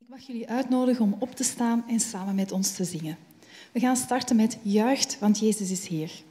Ik mag jullie uitnodigen om op te staan en samen met ons te zingen. We gaan starten met Juicht, want Jezus is Heer.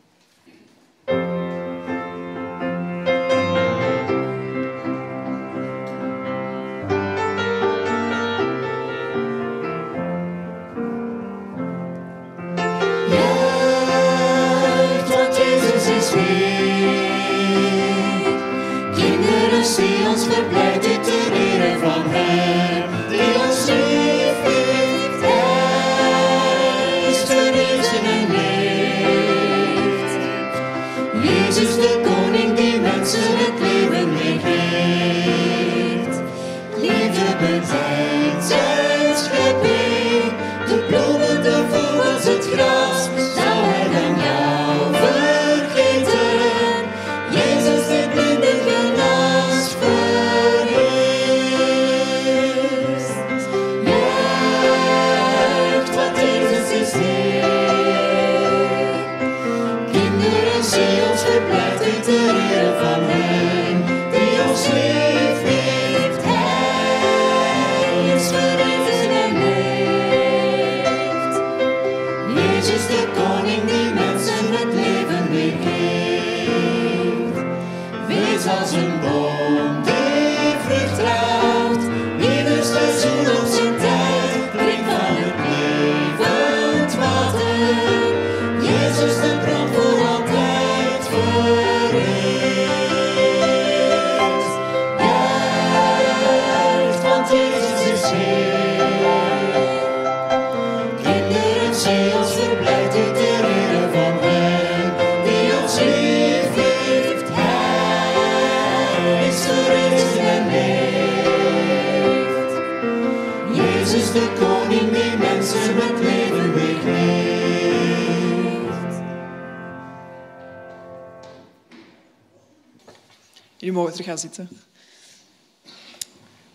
Zitten.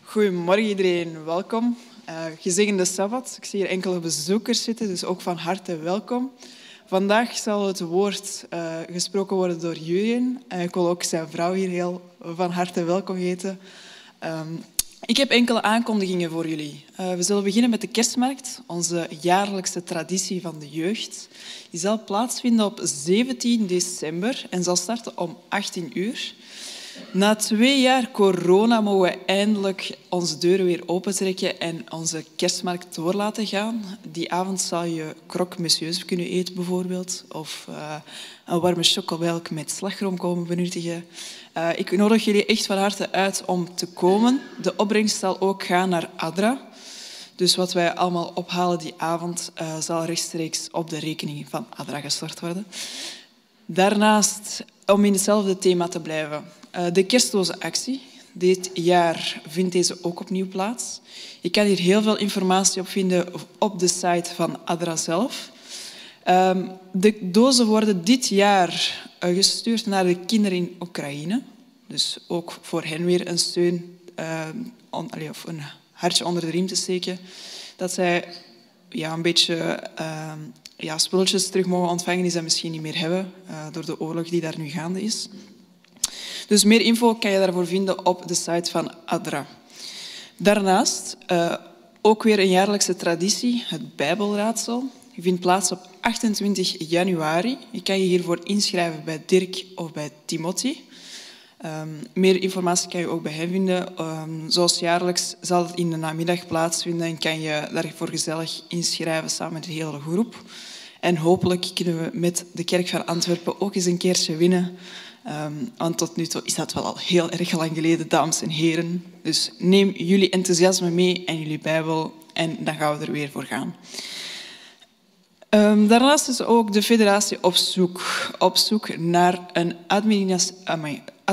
Goedemorgen iedereen, welkom. Uh, gezegende Sabbat. Ik zie hier enkele bezoekers zitten, dus ook van harte welkom. Vandaag zal het woord uh, gesproken worden door Jurien. Uh, ik wil ook zijn vrouw hier heel van harte welkom heten. Um, ik heb enkele aankondigingen voor jullie. We zullen beginnen met de kerstmarkt, onze jaarlijkse traditie van de jeugd. Die zal plaatsvinden op 17 december en zal starten om 18 uur. Na twee jaar corona mogen we eindelijk onze deuren weer opentrekken en onze kerstmarkt door laten gaan. Die avond zal je croque monsieur kunnen eten bijvoorbeeld, of uh, een warme chocomelk met slagroom komen benuttigen. Uh, ik nodig jullie echt van harte uit om te komen. De opbrengst zal ook gaan naar ADRA. Dus wat wij allemaal ophalen die avond uh, zal rechtstreeks op de rekening van ADRA gestort worden. Daarnaast, om in hetzelfde thema te blijven, de kerstloze actie. Dit jaar vindt deze ook opnieuw plaats. Je kan hier heel veel informatie op vinden op de site van ADRA zelf. Um, de dozen worden dit jaar uh, gestuurd naar de kinderen in Oekraïne. Dus ook voor hen weer een steun, allee, of een hartje onder de riem te steken. Dat zij ja, een beetje uh, ja, spulletjes terug mogen ontvangen die ze misschien niet meer hebben door de oorlog die daar nu gaande is. Dus meer info kan je daarvoor vinden op de site van ADRA. Daarnaast uh, ook weer een jaarlijkse traditie, het Bijbelraadsel. Die vindt plaats op 28 januari. Je kan je hiervoor inschrijven bij Dirk of bij Timothy. Um, meer informatie kan je ook bij hen vinden. Um, zoals jaarlijks zal het in de namiddag plaatsvinden en kan je daarvoor gezellig inschrijven samen met de hele groep. En hopelijk kunnen we met de Kerk van Antwerpen ook eens een keertje winnen. Um, want tot nu toe is dat wel al heel erg lang geleden, dames en heren. Dus neem jullie enthousiasme mee en jullie Bijbel en dan gaan we er weer voor gaan. Um, daarnaast is ook de federatie op zoek, op zoek naar een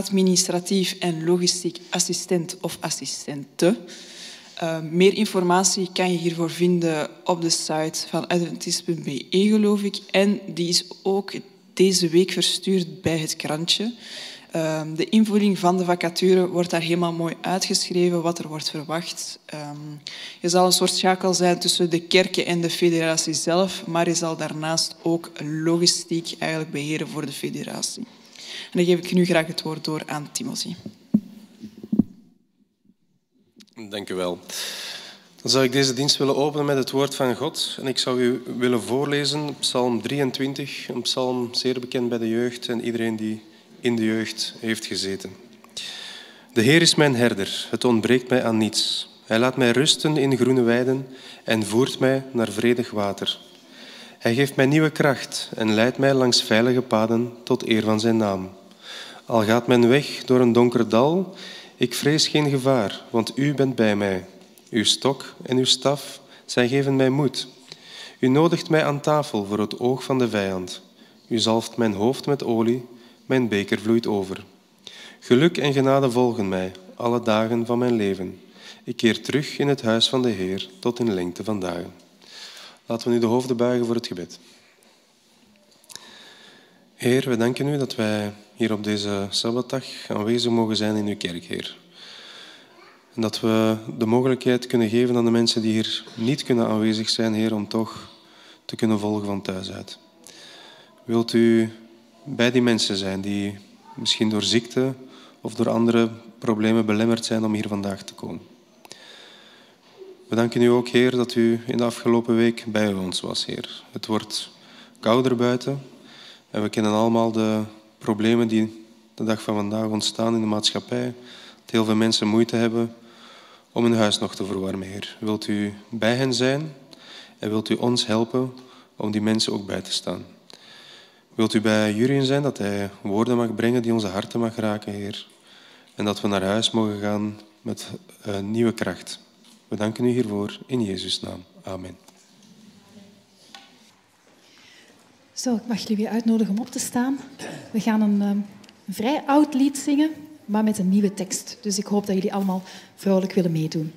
administratief en logistiek assistent of assistente. Uh, meer informatie kan je hiervoor vinden op de site van adventist.be, geloof ik. En die is ook deze week verstuurd bij het krantje. Uh, de invulling van de vacature wordt daar helemaal mooi uitgeschreven, wat er wordt verwacht. Um, je zal een soort schakel zijn tussen de kerken en de federatie zelf, maar je zal daarnaast ook logistiek eigenlijk beheren voor de federatie. En dan geef ik nu graag het woord door aan Timothy. Dank u wel. Dan zou ik deze dienst willen openen met het woord van God. En ik zou u willen voorlezen Psalm 23, een psalm zeer bekend bij de jeugd en iedereen die in de jeugd heeft gezeten. De Heer is mijn herder, het ontbreekt mij aan niets. Hij laat mij rusten in groene weiden en voert mij naar vredig water. Hij geeft mij nieuwe kracht en leidt mij langs veilige paden tot eer van zijn naam. Al gaat mijn weg door een donker dal, ik vrees geen gevaar, want u bent bij mij. Uw stok en uw staf, zij geven mij moed. U nodigt mij aan tafel voor het oog van de vijand. U zalft mijn hoofd met olie, mijn beker vloeit over. Geluk en genade volgen mij alle dagen van mijn leven. Ik keer terug in het huis van de Heer tot in lengte van dagen. Laten we nu de hoofden buigen voor het gebed. Heer, we danken u dat wij hier op deze Sabbatdag aanwezig mogen zijn in uw kerk, Heer. En dat we de mogelijkheid kunnen geven aan de mensen die hier niet kunnen aanwezig zijn, Heer, om toch te kunnen volgen van thuis uit. Wilt u bij die mensen zijn die misschien door ziekte of door andere problemen belemmerd zijn om hier vandaag te komen? We danken u ook, Heer, dat u in de afgelopen week bij ons was, Heer. Het wordt kouder buiten en we kennen allemaal de problemen die de dag van vandaag ontstaan in de maatschappij. Dat heel veel mensen moeite hebben om hun huis nog te verwarmen, Heer. Wilt u bij hen zijn en wilt u ons helpen om die mensen ook bij te staan? Wilt u bij Jurien zijn, dat hij woorden mag brengen die onze harten mag raken, Heer? En dat we naar huis mogen gaan met uh, nieuwe kracht. We danken u hiervoor in Jezus' naam. Amen. Zo, ik mag jullie weer uitnodigen om op te staan. We gaan een, um, een vrij oud lied zingen, maar met een nieuwe tekst. Dus ik hoop dat jullie allemaal vrolijk willen meedoen.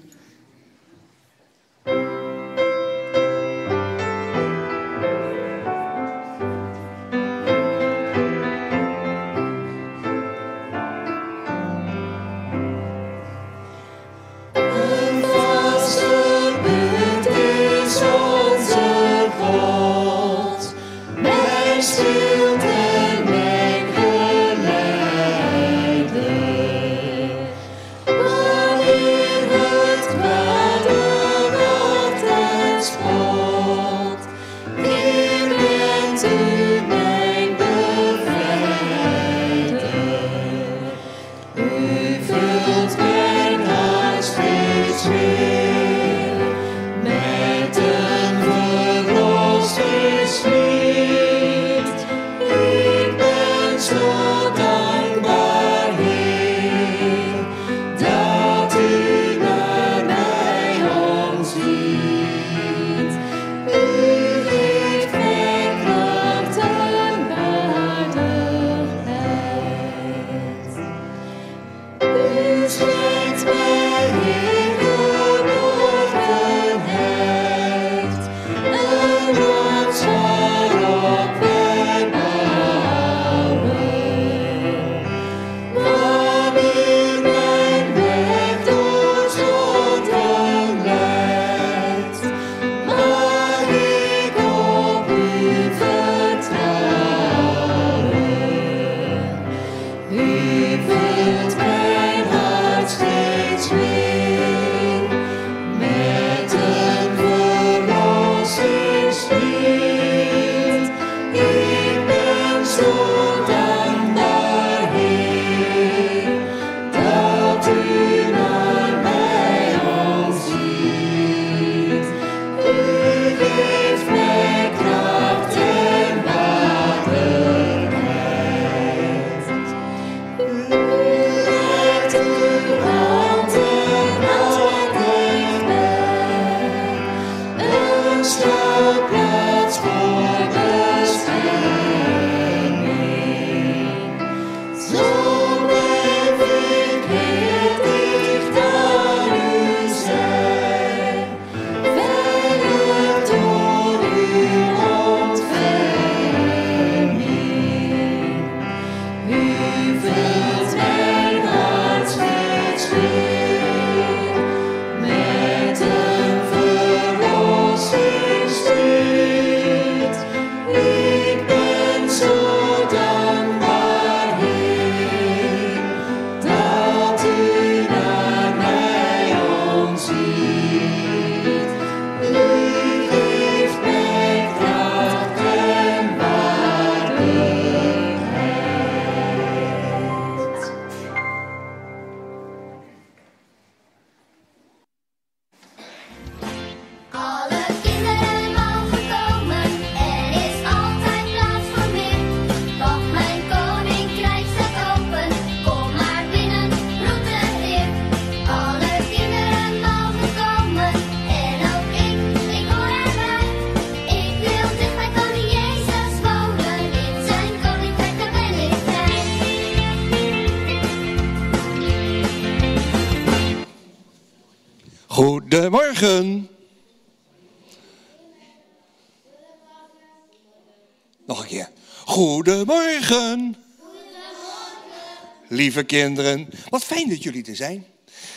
Lieve kinderen, wat fijn dat jullie er zijn.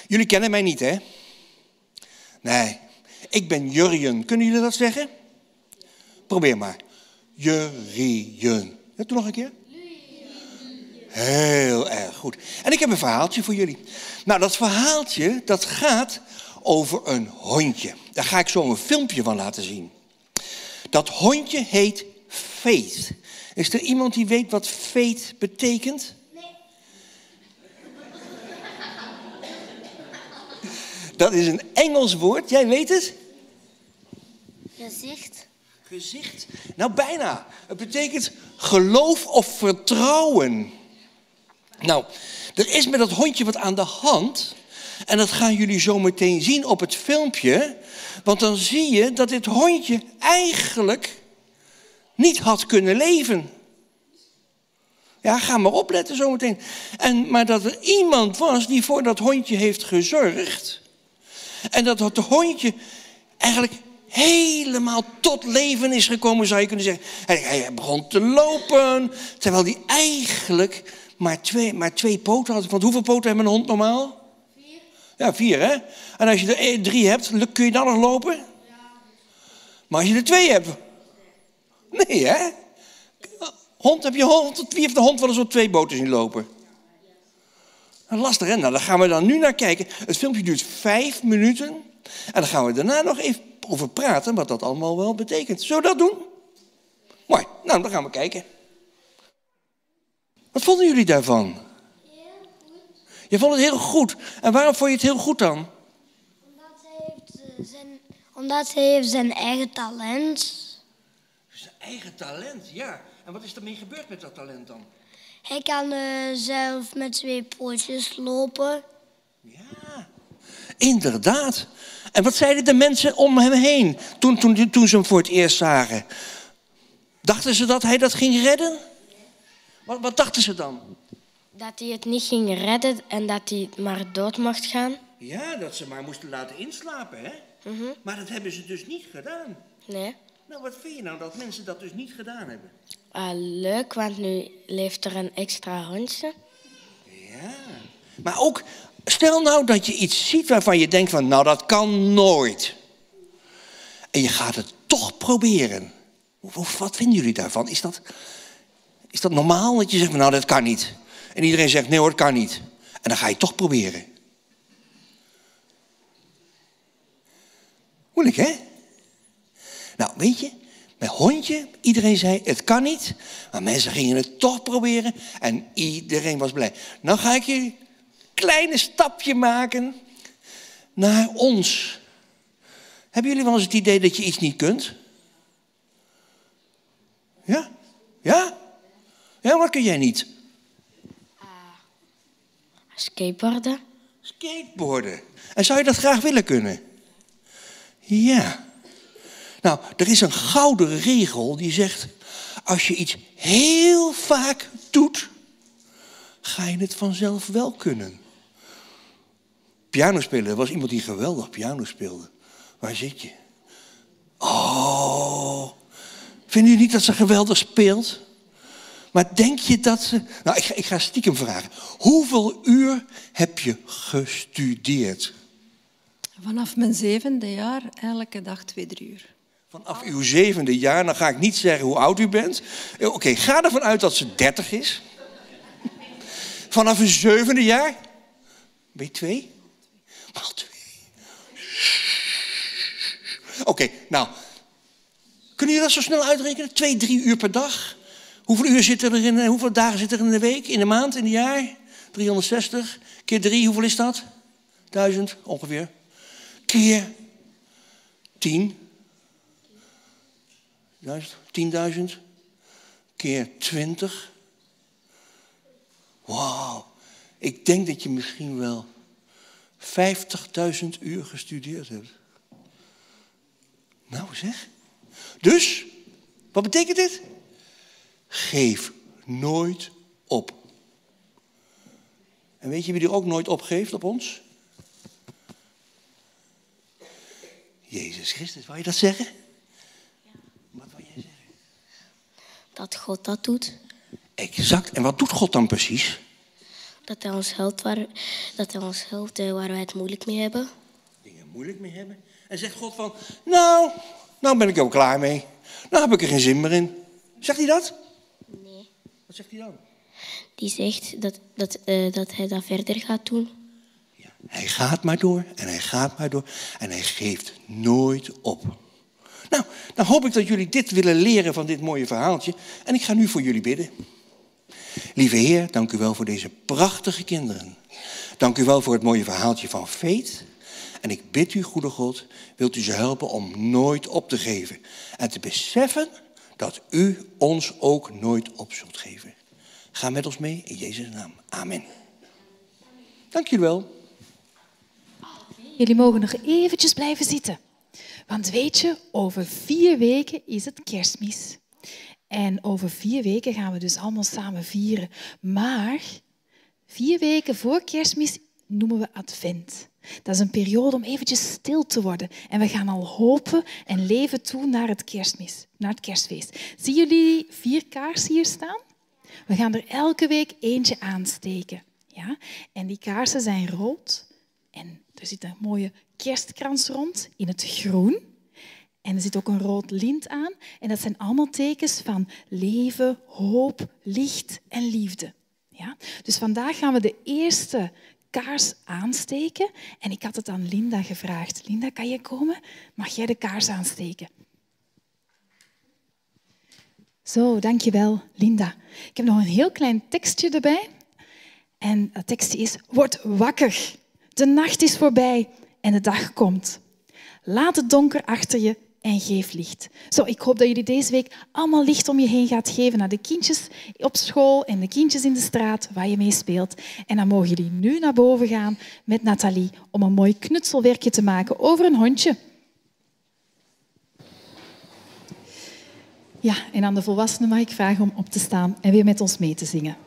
Jullie kennen mij niet, hè? Nee, ik ben Jurjen. Kunnen jullie dat zeggen? Probeer maar. Jurjen. Ja, doe nog een keer. Heel erg goed. En ik heb een verhaaltje voor jullie. Nou, dat verhaaltje, dat gaat over een hondje. Daar ga ik zo een filmpje van laten zien. Dat hondje heet Faith. Is er iemand die weet wat Faith betekent? Dat is een Engels woord. Jij weet het? Gezicht. Gezicht. Nou, bijna. Het betekent geloof of vertrouwen. Nou, er is met dat hondje wat aan de hand. En dat gaan jullie zo meteen zien op het filmpje. Want dan zie je dat dit hondje eigenlijk niet had kunnen leven. Ja, ga maar opletten zometeen. En, maar dat er iemand was die voor dat hondje heeft gezorgd. En dat het hondje eigenlijk helemaal tot leven is gekomen, zou je kunnen zeggen. Hij, hij begon te lopen, terwijl hij eigenlijk maar twee, maar twee poten had. Want hoeveel poten hebben een hond normaal? Vier. Ja, vier hè. En als je er drie hebt, kun je dan nog lopen? Maar als je er twee hebt... Nee hè. Hond, heb je hond? Wie heeft de hond wel eens op twee boten zien lopen? Lastig, hè? Nou, daar gaan we dan nu naar kijken. Het filmpje duurt vijf minuten. En dan gaan we daarna nog even over praten wat dat allemaal wel betekent. Zullen we dat doen? Mooi. Nou, dan gaan we kijken. Wat vonden jullie daarvan? Je vond het heel goed. En waarom vond je het heel goed dan? Omdat hij heeft eh, zijn, omdat hij heeft zijn eigen talent. Zijn eigen talent, ja. En wat is ermee gebeurd met dat talent dan? Hij kan eh, zelf met twee pootjes lopen. Ja, inderdaad. En wat zeiden de mensen om hem heen toen, toen, toen ze hem voor het eerst zagen? Dachten ze dat hij dat ging redden? Wat, wat dachten ze dan? Dat hij het niet ging redden en dat hij maar dood mocht gaan. Ja, dat ze maar moesten laten inslapen, hè? Maar dat hebben ze dus niet gedaan. Nee. Nou, wat vind je nou dat mensen dat dus niet gedaan hebben? Ah, leuk, want nu leeft er een extra hondje. Ja. Maar ook, stel nou dat je iets ziet waarvan je denkt van, nou dat kan nooit. En je gaat het toch proberen. Wat vinden jullie daarvan? Is dat, is dat normaal dat je zegt nou dat kan niet. En iedereen zegt, nee hoor, het kan niet. En dan ga je toch proberen. Moeilijk hè? Nou, weet je, met hondje, iedereen zei het kan niet, maar mensen gingen het toch proberen en iedereen was blij. Nou ga ik je een kleine stapje maken naar ons. Hebben jullie wel eens het idee dat je iets niet kunt? Ja? Ja? Ja, wat kun jij niet? Skateboarden. Skateboarden. En zou je dat graag willen kunnen? Ja. Nou, er is een gouden regel die zegt: als je iets heel vaak doet, ga je het vanzelf wel kunnen. Piano spelen, er was iemand die geweldig piano speelde. Waar zit je? Oh, vinden jullie niet dat ze geweldig speelt? Maar denk je dat ze. Nou, ik ik ga stiekem vragen. Hoeveel uur heb je gestudeerd? Vanaf mijn zevende jaar elke dag twee, drie uur vanaf uw zevende jaar, dan ga ik niet zeggen hoe oud u bent. Eh, oké, ga ervan uit dat ze 30 is. Vanaf uw zevende jaar? bij je twee? Maal twee. Oké, nou. Kunnen jullie dat zo snel uitrekenen? Twee, drie uur per dag? Hoeveel uur zit er in, eh, hoeveel dagen zitten er in de week, in de maand, in het jaar? 360 keer drie. hoeveel is dat? 1000 ongeveer. Keer 10 duizend, tienduizend keer twintig. Wauw, ik denk dat je misschien wel 50.000 uur gestudeerd hebt. Nou zeg. Dus, wat betekent dit? Geef nooit op. En weet je wie die ook nooit opgeeft op ons? Jezus Christus, wou je dat zeggen? Dat God dat doet. Exact. En wat doet God dan precies? Dat hij ons helpt waar, dat hij ons helpt eh, waar wij het moeilijk mee hebben. Dingen moeilijk mee hebben. En zegt God van, nou, nou ben ik er ook klaar mee. Nou heb ik er geen zin meer in. Zegt hij dat? Nee. Wat zegt hij dan? Die zegt dat, dat, eh, dat hij dat verder gaat doen. Ja, hij gaat maar door en hij gaat maar door en hij geeft nooit op. Nou, dan hoop ik dat jullie dit willen leren van dit mooie verhaaltje. En ik ga nu voor jullie bidden. Lieve Heer, dank u wel voor deze prachtige kinderen. Dank u wel voor het mooie verhaaltje van Veet. En ik bid u, goede God, wilt u ze helpen om nooit op te geven. En te beseffen dat u ons ook nooit op zult geven. Ga met ons mee in Jezus' naam. Amen. Dank jullie wel. Jullie mogen nog eventjes blijven zitten. Want weet je, over vier weken is het kerstmis. En over vier weken gaan we dus allemaal samen vieren. Maar vier weken voor kerstmis noemen we advent. Dat is een periode om eventjes stil te worden. En we gaan al hopen en leven toe naar het kerstmis, naar het kerstfeest. Zien jullie vier kaarsen hier staan? We gaan er elke week eentje aansteken. Ja? En die kaarsen zijn rood. Er zit een mooie kerstkrans rond in het groen. En er zit ook een rood lint aan. En dat zijn allemaal tekens van leven, hoop, licht en liefde. Ja? Dus vandaag gaan we de eerste kaars aansteken. En ik had het aan Linda gevraagd. Linda, kan je komen? Mag jij de kaars aansteken? Zo, dankjewel, Linda. Ik heb nog een heel klein tekstje erbij. En dat tekstje is, word wakker. De nacht is voorbij en de dag komt. Laat het donker achter je en geef licht. Zo, ik hoop dat jullie deze week allemaal licht om je heen gaat geven naar de kindjes op school en de kindjes in de straat waar je mee speelt. En dan mogen jullie nu naar boven gaan met Nathalie om een mooi knutselwerkje te maken over een hondje. Ja, en aan de volwassenen mag ik vragen om op te staan en weer met ons mee te zingen.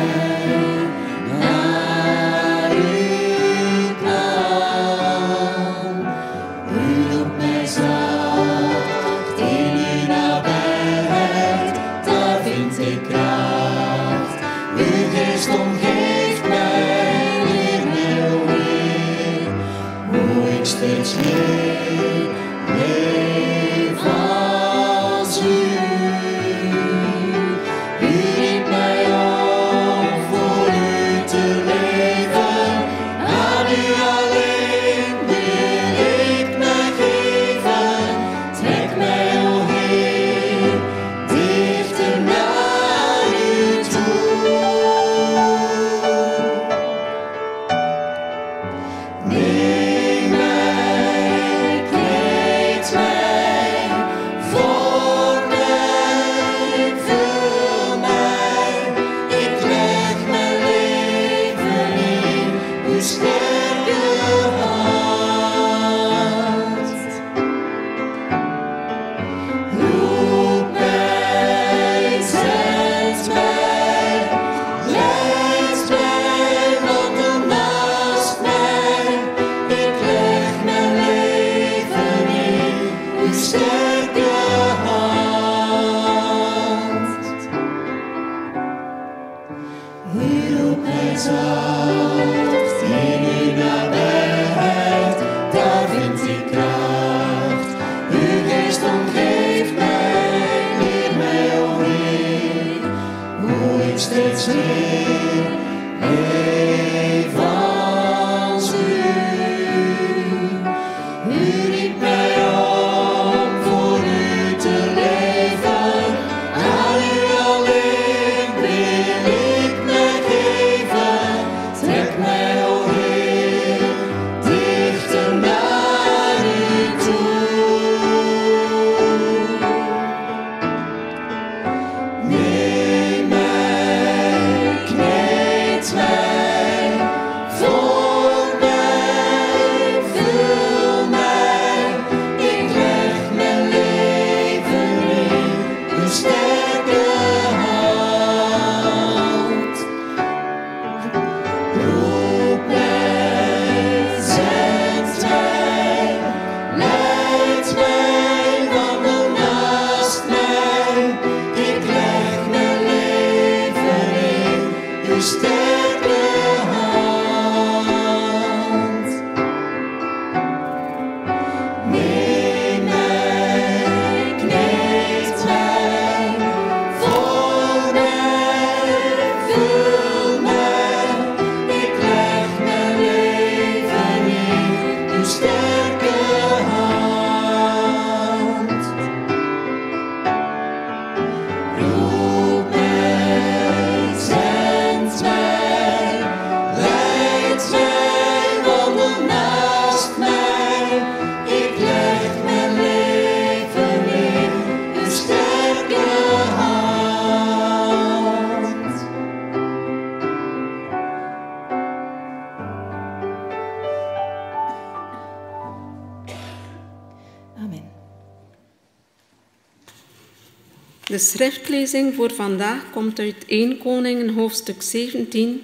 De schriftlezing voor vandaag komt uit 1 Koningen hoofdstuk 17,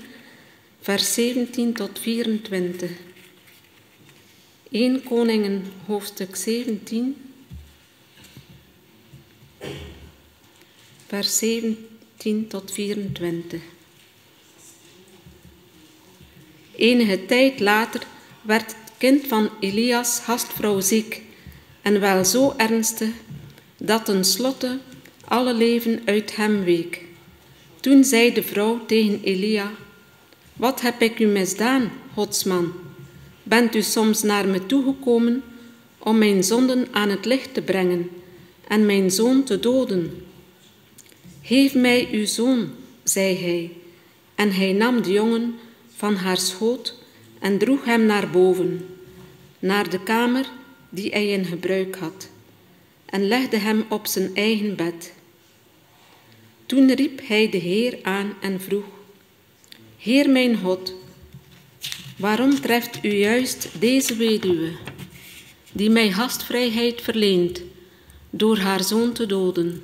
vers 17 tot 24. 1 Koningen hoofdstuk 17, vers 17 tot 24. Enige tijd later werd het kind van Elias gastvrouw ziek en wel zo ernstig dat tenslotte alle leven uit hem week. Toen zei de vrouw tegen Elia, Wat heb ik u misdaan, godsman? Bent u soms naar me toegekomen om mijn zonden aan het licht te brengen en mijn zoon te doden? Geef mij uw zoon, zei hij, en hij nam de jongen van haar schoot en droeg hem naar boven, naar de kamer die hij in gebruik had, en legde hem op zijn eigen bed. Toen riep hij de Heer aan en vroeg: Heer mijn God, waarom treft u juist deze weduwe, die mij gastvrijheid verleent, door haar zoon te doden?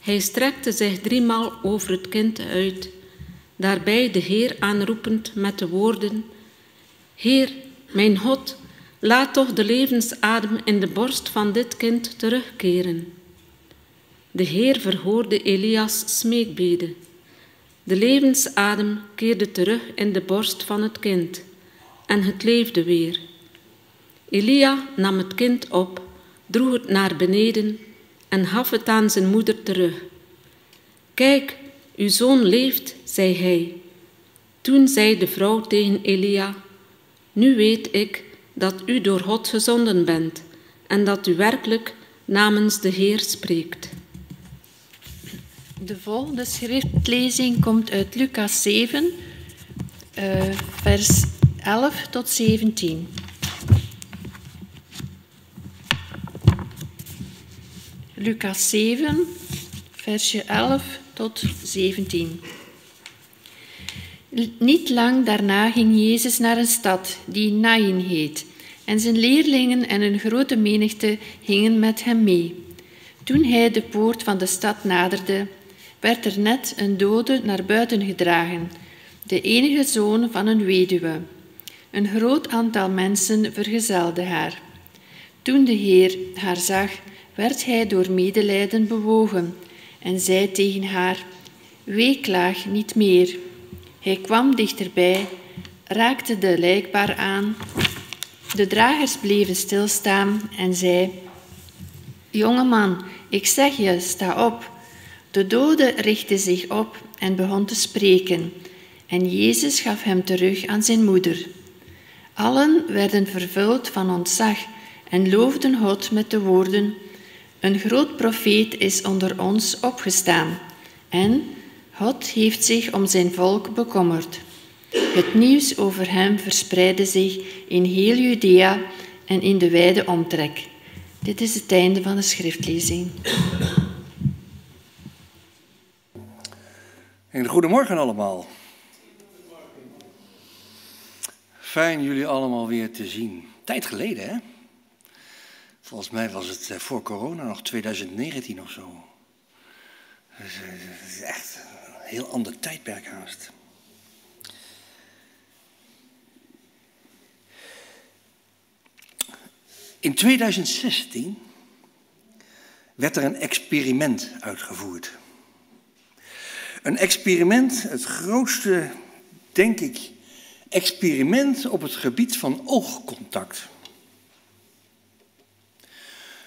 Hij strekte zich driemaal over het kind uit, daarbij de Heer aanroepend met de woorden: Heer, mijn God, laat toch de levensadem in de borst van dit kind terugkeren. De Heer verhoorde Elias smeekbede. De levensadem keerde terug in de borst van het kind en het leefde weer. Elia nam het kind op, droeg het naar beneden en gaf het aan zijn moeder terug. Kijk, uw zoon leeft, zei hij. Toen zei de vrouw tegen Elia: Nu weet ik dat u door God gezonden bent en dat u werkelijk namens de Heer spreekt. De volgende schriftlezing komt uit Lucas 7, eh, vers 11 tot 17. Lucas 7, versje 11 tot 17. Niet lang daarna ging Jezus naar een stad die Nain heet, en zijn leerlingen en een grote menigte gingen met hem mee. Toen hij de poort van de stad naderde, werd er net een dode naar buiten gedragen, de enige zoon van een weduwe. Een groot aantal mensen vergezelde haar. Toen de Heer haar zag, werd hij door medelijden bewogen en zei tegen haar: Weeklaag niet meer. Hij kwam dichterbij, raakte de lijkbaar aan. De dragers bleven stilstaan en zei: Jonge man, ik zeg je, sta op. De dode richtte zich op en begon te spreken, en Jezus gaf hem terug aan zijn moeder. Allen werden vervuld van ontzag en loofden God met de woorden: Een groot profeet is onder ons opgestaan, en God heeft zich om zijn volk bekommerd. Het nieuws over hem verspreidde zich in heel Judea en in de wijde omtrek. Dit is het einde van de schriftlezing. En goedemorgen allemaal. Fijn jullie allemaal weer te zien. Tijd geleden, hè? Volgens mij was het eh, voor corona nog 2019 of zo. Dus, eh, Het is echt een heel ander tijdperk haast. In 2016 werd er een experiment uitgevoerd. Een experiment, het grootste, denk ik, experiment op het gebied van oogcontact.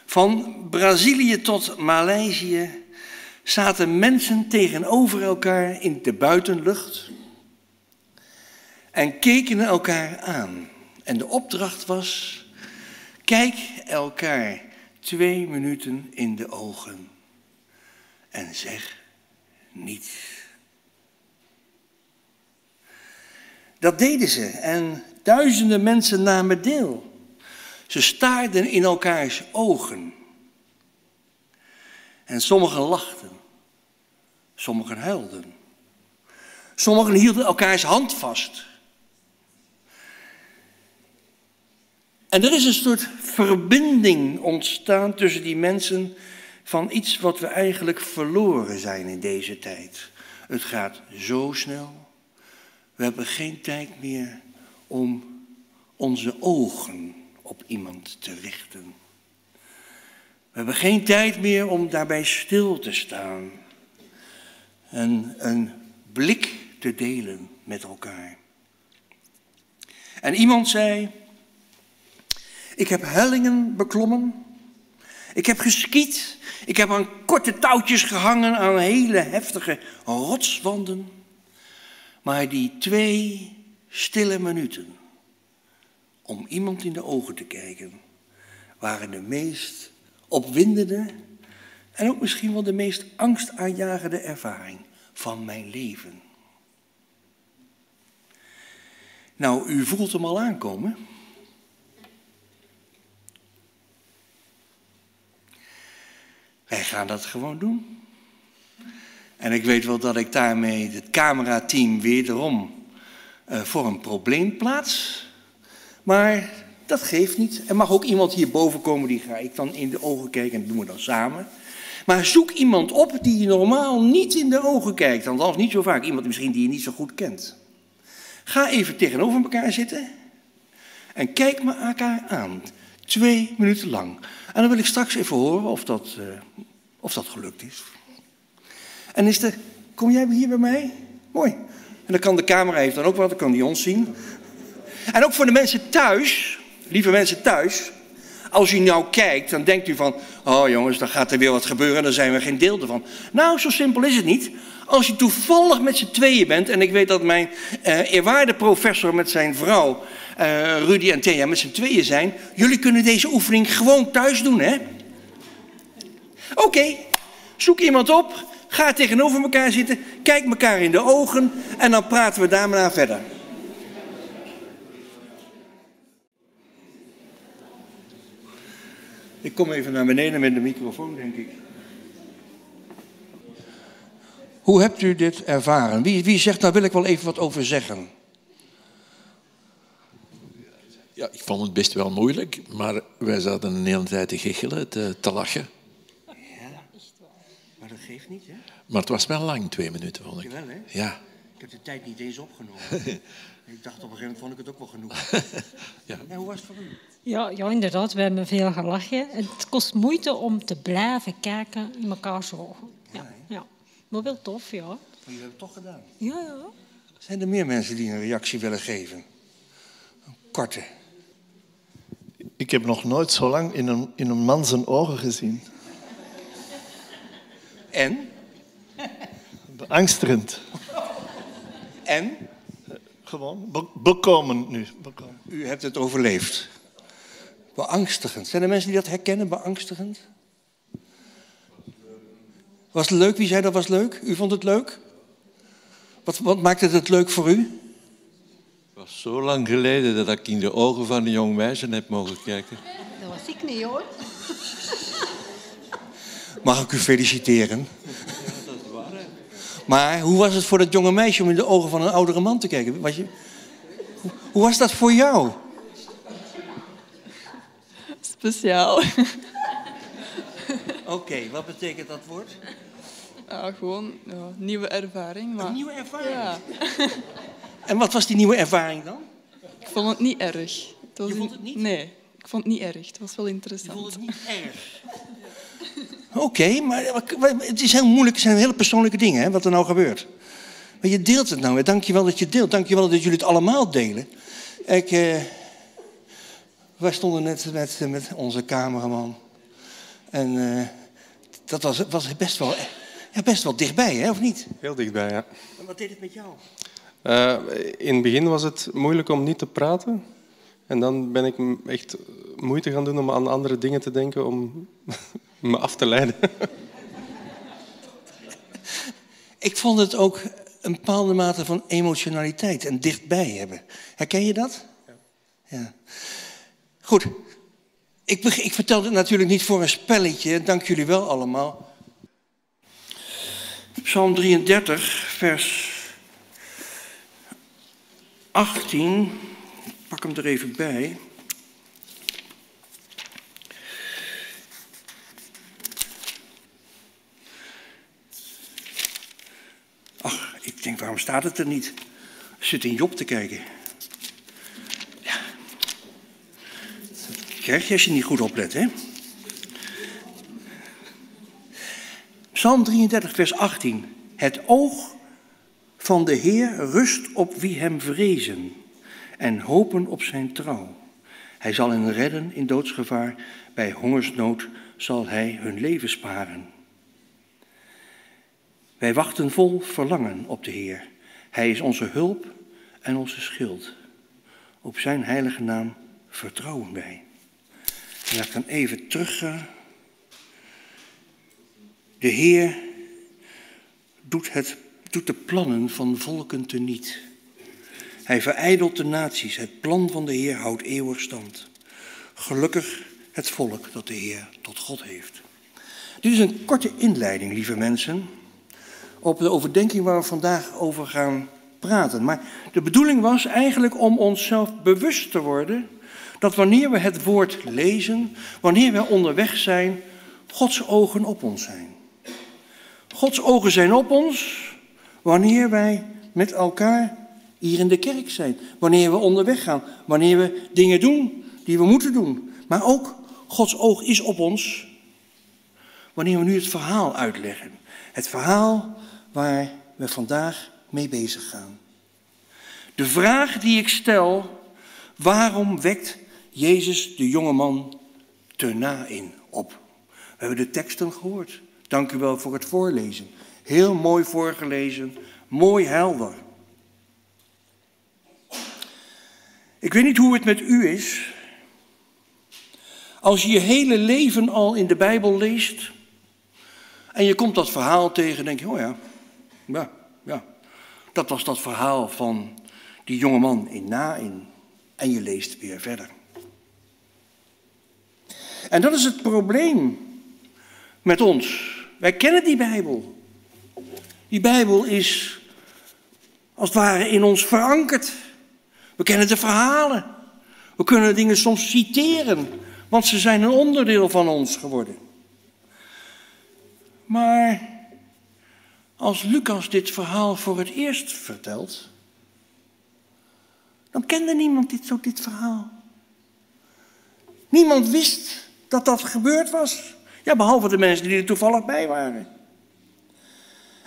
Van Brazilië tot Maleisië zaten mensen tegenover elkaar in de buitenlucht en keken elkaar aan. En de opdracht was: kijk elkaar twee minuten in de ogen en zeg niets. Dat deden ze en duizenden mensen namen deel. Ze staarden in elkaars ogen. En sommigen lachten, sommigen huilden. Sommigen hielden elkaars hand vast. En er is een soort verbinding ontstaan tussen die mensen van iets wat we eigenlijk verloren zijn in deze tijd. Het gaat zo snel. We hebben geen tijd meer om onze ogen op iemand te richten. We hebben geen tijd meer om daarbij stil te staan en een blik te delen met elkaar. En iemand zei, ik heb hellingen beklommen, ik heb geskiet, ik heb aan korte touwtjes gehangen aan hele heftige rotswanden, maar die twee stille minuten om iemand in de ogen te kijken waren de meest opwindende en ook misschien wel de meest angstaanjagende ervaring van mijn leven. Nou, u voelt hem al aankomen. Wij gaan dat gewoon doen. En ik weet wel dat ik daarmee het camerateam wederom uh, voor een probleem plaats. Maar dat geeft niet. Er mag ook iemand hierboven komen, die ga ik dan in de ogen kijken en dat doen we dan samen. Maar zoek iemand op die je normaal niet in de ogen kijkt. Althans niet zo vaak. Iemand misschien die je niet zo goed kent. Ga even tegenover elkaar zitten. En kijk me elkaar aan. Twee minuten lang. En dan wil ik straks even horen of dat, uh, of dat gelukt is. En is er, kom jij hier bij mij? Mooi. En dan kan de camera heeft dan ook wat, dan kan die ons zien. En ook voor de mensen thuis, lieve mensen thuis, als u nou kijkt, dan denkt u van, oh jongens, dan gaat er weer wat gebeuren en dan zijn we geen deel ervan. Nou, zo simpel is het niet. Als je toevallig met z'n tweeën bent, en ik weet dat mijn uh, eerwaarde professor met zijn vrouw, uh, Rudy en Thea, met z'n tweeën zijn, jullie kunnen deze oefening gewoon thuis doen, hè? Oké, okay. zoek iemand op, ga tegenover elkaar zitten, kijk elkaar in de ogen en dan praten we daarna verder. Ik kom even naar beneden met de microfoon, denk ik. Hoe hebt u dit ervaren? Wie, wie zegt, daar wil ik wel even wat over zeggen? Ja, ik vond het best wel moeilijk, maar wij zaten een hele tijd te giechelen, te, te lachen. Ja, maar dat geeft niet, hè? Maar het was wel lang, twee minuten, vond ik. Jawel, hè? Ja. Ik heb de tijd niet eens opgenomen. ik dacht op een gegeven moment vond ik het ook wel genoeg. ja. En hoe was het voor u? Ja, ja, inderdaad, we hebben veel gelachen. Het kost moeite om te blijven kijken in elkaars ogen. Ja, ja. Maar wel tof, ja. Maar jullie hebben het toch gedaan? Ja, ja. Zijn er meer mensen die een reactie willen geven? Een korte. Ik heb nog nooit zo lang in een, in een man zijn ogen gezien. En? Beangstigend. En? Gewoon be bekomen nu. Bekomen. U hebt het overleefd. Beangstigend. Zijn er mensen die dat herkennen, beangstigend? Was het leuk? Wie zei dat was leuk? U vond het leuk? Wat, wat maakte het leuk voor u? Was zo lang geleden dat ik in de ogen van een jong meisje heb mogen kijken. Dat was ik niet hoor. Mag ik u feliciteren? Ja, dat is waar. Hè? Maar hoe was het voor dat jonge meisje om in de ogen van een oudere man te kijken? Was je... hoe, hoe was dat voor jou? Speciaal. Oké, okay, wat betekent dat woord? Ja, gewoon ja, nieuwe ervaring. Maar... Een nieuwe ervaring? Ja. En wat was die nieuwe ervaring dan? Ik vond het niet erg. Het was Je vond het niet? Nee, ik vond het niet erg. Het was wel interessant. Je vond het niet erg? Oké, maar het is heel moeilijk, het zijn hele persoonlijke dingen, hè, wat er nou gebeurt. Maar je deelt het nou, dank je wel dat je deelt. Dank je wel dat jullie het allemaal delen. Ik, eh, wij stonden net met, met onze cameraman. En eh, dat was, was best, wel, ja, best wel dichtbij, hè, of niet? Heel dichtbij, ja. En wat deed het met jou? Uh, in het begin was het moeilijk om niet te praten. En dan ben ik echt moeite gaan doen om aan andere dingen te denken om me af te leiden. Ik vond het ook een bepaalde mate van emotionaliteit en dichtbij hebben. Herken je dat? Ja. ja. Goed. Ik, ik vertel het natuurlijk niet voor een spelletje. Dank jullie wel allemaal. Psalm 33, vers 18. Ik pak hem er even bij. Ach, ik denk, waarom staat het er niet? Ik zit in Job te kijken. Ja. Dat krijg je als je niet goed oplet, hè? Psalm 33, vers 18. Het oog van de Heer rust op wie hem vrezen en hopen op zijn trouw. Hij zal hen redden in doodsgevaar, bij hongersnood zal hij hun leven sparen. Wij wachten vol verlangen op de Heer. Hij is onze hulp en onze schild. Op zijn heilige naam vertrouwen wij. En ik dan even teruggaan. De Heer doet, het, doet de plannen van volken teniet. Hij verijdelt de naties. Het plan van de Heer houdt eeuwig stand. Gelukkig het volk dat de Heer tot God heeft. Dit is een korte inleiding, lieve mensen op de overdenking waar we vandaag over gaan praten. Maar de bedoeling was eigenlijk om onszelf bewust te worden dat wanneer we het woord lezen, wanneer we onderweg zijn, Gods ogen op ons zijn. Gods ogen zijn op ons wanneer wij met elkaar hier in de kerk zijn, wanneer we onderweg gaan, wanneer we dingen doen die we moeten doen. Maar ook Gods oog is op ons wanneer we nu het verhaal uitleggen. Het verhaal waar we vandaag mee bezig gaan. De vraag die ik stel, waarom wekt Jezus de jonge man te na in op? We hebben de teksten gehoord. Dank u wel voor het voorlezen. Heel mooi voorgelezen, mooi helder. Ik weet niet hoe het met u is. Als je je hele leven al in de Bijbel leest en je komt dat verhaal tegen, denk je, oh ja, ja, ja. Dat was dat verhaal van die jonge man in Nain. En je leest weer verder. En dat is het probleem met ons. Wij kennen die Bijbel. Die Bijbel is als het ware in ons verankerd. We kennen de verhalen. We kunnen dingen soms citeren, want ze zijn een onderdeel van ons geworden. Maar als Lucas dit verhaal voor het eerst vertelt, dan kende niemand dit, zo dit verhaal. Niemand wist dat dat gebeurd was. Ja, behalve de mensen die er toevallig bij waren.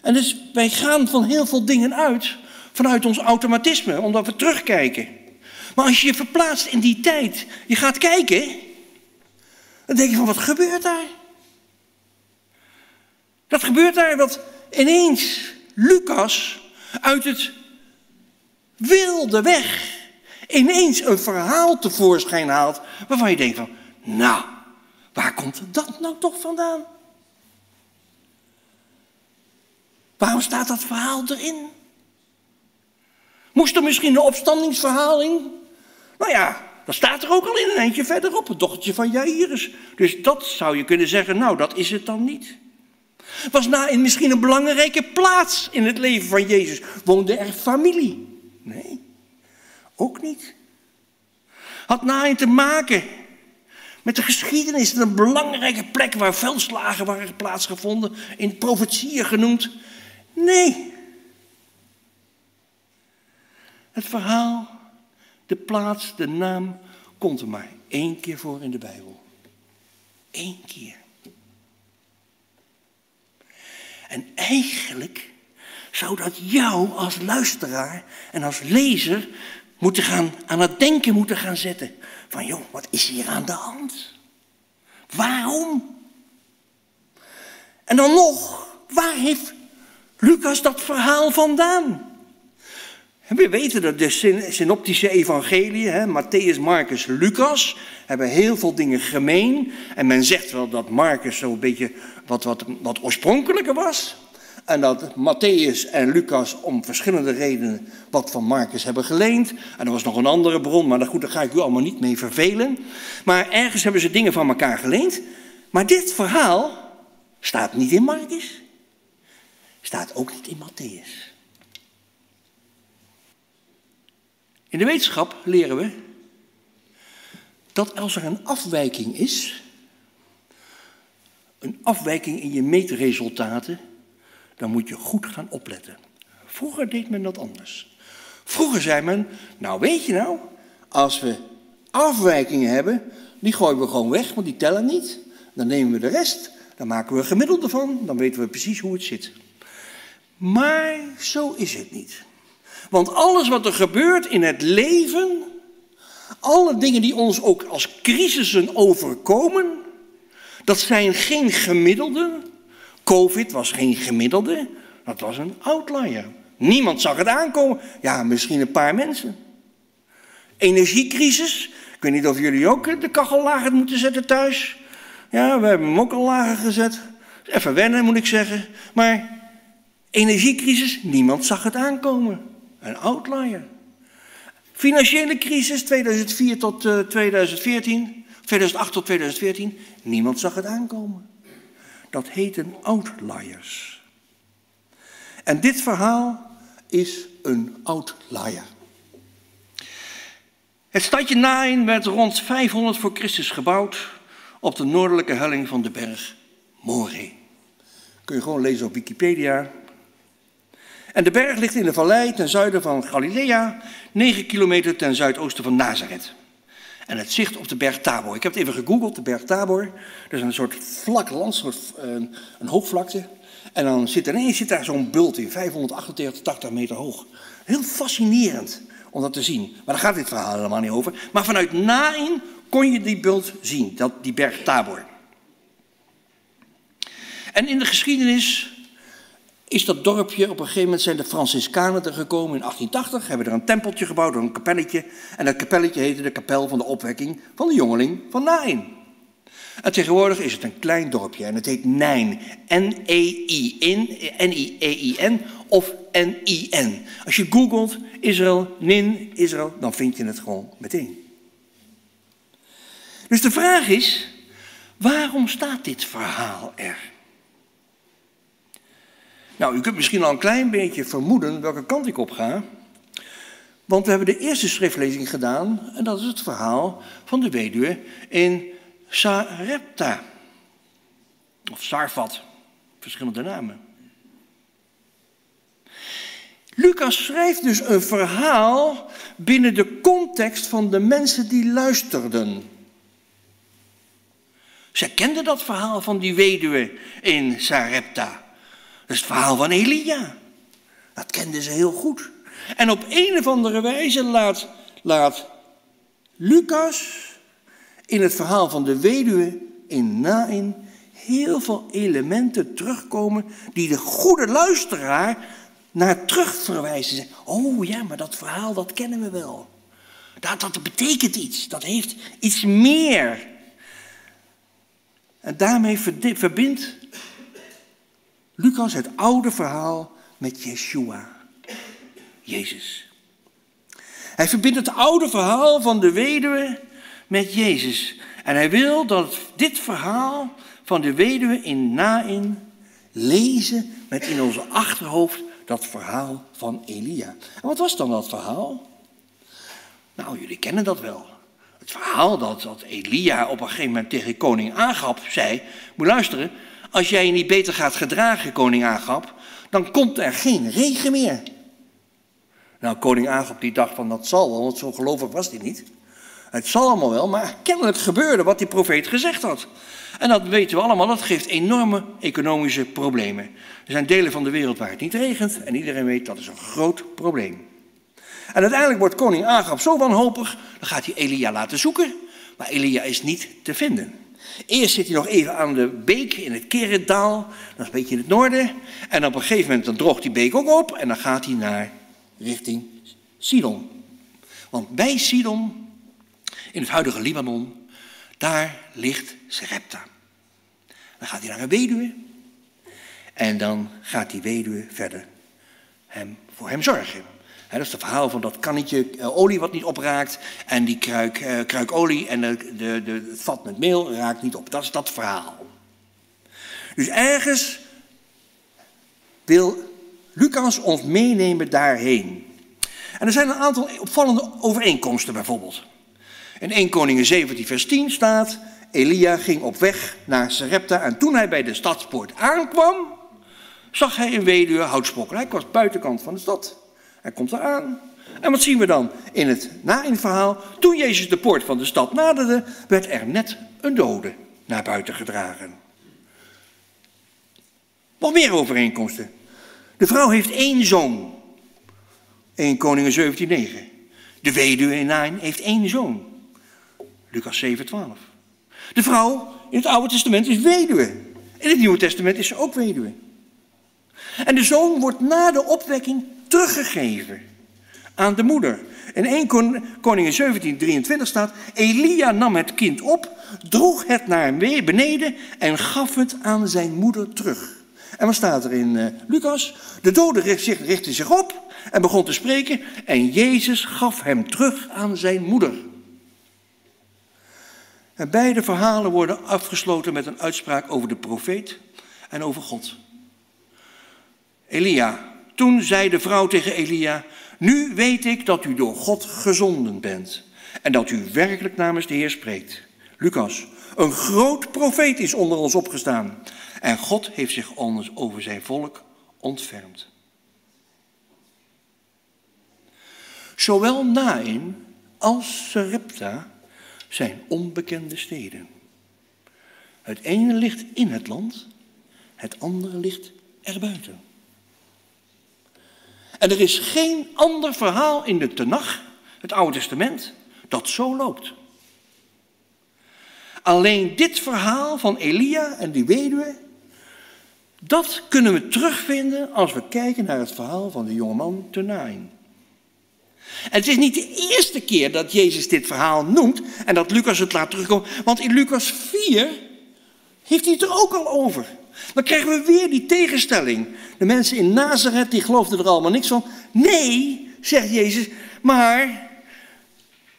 En dus wij gaan van heel veel dingen uit vanuit ons automatisme, omdat we terugkijken. Maar als je je verplaatst in die tijd, je gaat kijken, dan denk je van wat gebeurt daar? Dat gebeurt daar, wat ineens Lucas uit het wilde weg ineens een verhaal tevoorschijn haalt waarvan je denkt van, nou, waar komt dat nou toch vandaan? Waarom staat dat verhaal erin? Moest er misschien een opstandingsverhaal in? Nou ja, dat staat er ook al in een eindje verderop, het dochtertje van Jairus. Dus dat zou je kunnen zeggen, nou, dat is het dan niet. Was Nain misschien een belangrijke plaats in het leven van Jezus? Woonde er familie? Nee, ook niet. Had Nain te maken met de geschiedenis, een belangrijke plek waar veldslagen waren plaatsgevonden, in profetieën genoemd? Nee. Het verhaal, de plaats, de naam komt er maar één keer voor in de Bijbel. Eén keer. En eigenlijk zou dat jou als luisteraar en als lezer moeten gaan, aan het denken moeten gaan zetten. Van joh, wat is hier aan de hand? Waarom? En dan nog, waar heeft Lucas dat verhaal vandaan? We weten dat de syn- synoptische evangeliën, hè, Matthäus, Marcus, Lucas, hebben heel veel dingen gemeen. En men zegt wel dat Marcus zo'n beetje wat, wat, wat oorspronkelijker was. En dat Matthäus en Lucas om verschillende redenen wat van Marcus hebben geleend. En er was nog een andere bron, maar goed, daar ga ik u allemaal niet mee vervelen. Maar ergens hebben ze dingen van elkaar geleend. Maar dit verhaal staat niet in Marcus. Staat ook niet in Matthäus. In de wetenschap leren we dat als er een afwijking is, een afwijking in je meetresultaten, dan moet je goed gaan opletten. Vroeger deed men dat anders. Vroeger zei men, nou weet je nou, als we afwijkingen hebben, die gooien we gewoon weg, want die tellen niet. Dan nemen we de rest, dan maken we een gemiddelde van, dan weten we precies hoe het zit. Maar zo is het niet. Want alles wat er gebeurt in het leven, alle dingen die ons ook als crisissen overkomen, dat zijn geen gemiddelden. Covid was geen gemiddelde, dat was een outlier. Niemand zag het aankomen. Ja, misschien een paar mensen. Energiecrisis. Ik weet niet of jullie ook de kachel lager moeten zetten thuis. Ja, we hebben hem ook al lager gezet. Even wennen, moet ik zeggen. Maar energiecrisis, niemand zag het aankomen. Een outlier. Financiële crisis 2004 tot eh, 2014, 2008 tot 2014, niemand zag het aankomen. Dat heten outliers. En dit verhaal is een outlier. Het stadje Nain werd rond 500 voor Christus gebouwd op de noordelijke helling van de berg Moreh. Kun je gewoon lezen op Wikipedia. En de berg ligt in de vallei ten zuiden van Galilea, 9 kilometer ten zuidoosten van Nazareth. En het zicht op de berg Tabor. Ik heb het even gegoogeld, de berg Tabor. Dat is een soort vlak land, een, soort, eh, een hoogvlakte. En dan zit ineens zit daar zo'n bult in, 588, 80 meter hoog. Heel fascinerend om dat te zien. Maar daar gaat dit verhaal helemaal niet over. Maar vanuit Nain kon je die bult zien, dat, die berg Tabor. En in de geschiedenis is dat dorpje, op een gegeven moment zijn de Franciscanen er gekomen in 1880, hebben er een tempeltje gebouwd, een kapelletje. En dat kapelletje heette de kapel van de opwekking van de jongeling van Nain. En tegenwoordig is het een klein dorpje en het heet Nijn. N-E-I-N, N-I-E-I-N of N-I-N. Als je googelt Israël, Nin, Israël, dan vind je het gewoon meteen. Dus de vraag is, waarom staat dit verhaal er? Nou, u kunt misschien al een klein beetje vermoeden welke kant ik op ga. Want we hebben de eerste schriftlezing gedaan en dat is het verhaal van de weduwe in Sarepta. Of Sarfat, verschillende namen. Lucas schrijft dus een verhaal binnen de context van de mensen die luisterden. Zij kenden dat verhaal van die weduwe in Sarepta. Is het verhaal van Elia. Dat kenden ze heel goed. En op een of andere wijze laat, laat Lucas in het verhaal van de weduwe in Nain heel veel elementen terugkomen die de goede luisteraar naar terug verwijzen. Oh ja, maar dat verhaal dat kennen we wel. Dat, dat betekent iets, dat heeft iets meer. En daarmee verbindt Lucas het oude verhaal met Yeshua, Jezus. Hij verbindt het oude verhaal van de weduwe met Jezus. En hij wil dat dit verhaal van de weduwe in Nain lezen met in onze achterhoofd dat verhaal van Elia. En wat was dan dat verhaal? Nou, jullie kennen dat wel. Het verhaal dat, dat Elia op een gegeven moment tegen koning Agap zei... Moet luisteren, als jij je niet beter gaat gedragen, koning Agap... dan komt er geen regen meer. Nou, koning Agap die dacht van dat zal wel, want zo gelovig was hij niet. Het zal allemaal wel, maar kennelijk gebeurde wat die profeet gezegd had. En dat weten we allemaal, dat geeft enorme economische problemen. Er zijn delen van de wereld waar het niet regent en iedereen weet dat is een groot probleem. En uiteindelijk wordt koning Agab zo wanhopig, dan gaat hij Elia laten zoeken, maar Elia is niet te vinden. Eerst zit hij nog even aan de beek in het Kerendaal, dat is een beetje in het noorden. En op een gegeven moment dan droogt die beek ook op en dan gaat hij naar richting Sidon. Want bij Sidon, in het huidige Libanon, daar ligt Serepta. Dan gaat hij naar een weduwe en dan gaat die weduwe verder hem, voor hem zorgen. Dat is het verhaal van dat kannetje eh, olie wat niet opraakt en die kruik, eh, olie en de, de, het vat met meel raakt niet op. Dat is dat verhaal. Dus ergens wil Lucas ons meenemen daarheen. En er zijn een aantal opvallende overeenkomsten bijvoorbeeld. In 1 Koningen 17 vers 10 staat, Elia ging op weg naar Sarepta en toen hij bij de stadspoort aankwam, zag hij een weduwe. Hij was buitenkant van de stad. Hij komt eraan. En wat zien we dan in het, na verhaal? Toen Jezus de poort van de stad naderde, werd er net een dode naar buiten gedragen. Nog meer overeenkomsten. De vrouw heeft één zoon. 1 Koningen 17:9. De weduwe in Nain heeft één zoon. Lucas 7:12. De vrouw in het Oude Testament is weduwe. In het Nieuwe Testament is ze ook weduwe. En de zoon wordt na de opwekking teruggegeven aan de moeder. In 1 Koningen 17, 23 staat, Elia nam het kind op, droeg het naar beneden en gaf het aan zijn moeder terug. En wat staat er in uh, Lucas? De dode richtte zich op en begon te spreken en Jezus gaf hem terug aan zijn moeder. En beide verhalen worden afgesloten met een uitspraak over de profeet en over God. Elia, toen zei de vrouw tegen Elia, nu weet ik dat u door God gezonden bent en dat u werkelijk namens de Heer spreekt. Lucas, een groot profeet is onder ons opgestaan en God heeft zich anders over zijn volk ontfermd. Zowel Nain als Sarepta zijn onbekende steden. Het ene ligt in het land, het andere ligt erbuiten. En er is geen ander verhaal in de Tenach, het Oude Testament, dat zo loopt. Alleen dit verhaal van Elia en die weduwe, dat kunnen we terugvinden als we kijken naar het verhaal van de jongeman Tenain. En het is niet de eerste keer dat Jezus dit verhaal noemt en dat Lucas het laat terugkomen, want in Lucas 4 heeft hij het er ook al over. Dan krijgen we weer die tegenstelling. De mensen in Nazareth die geloofden er allemaal niks van. Nee, zegt Jezus, maar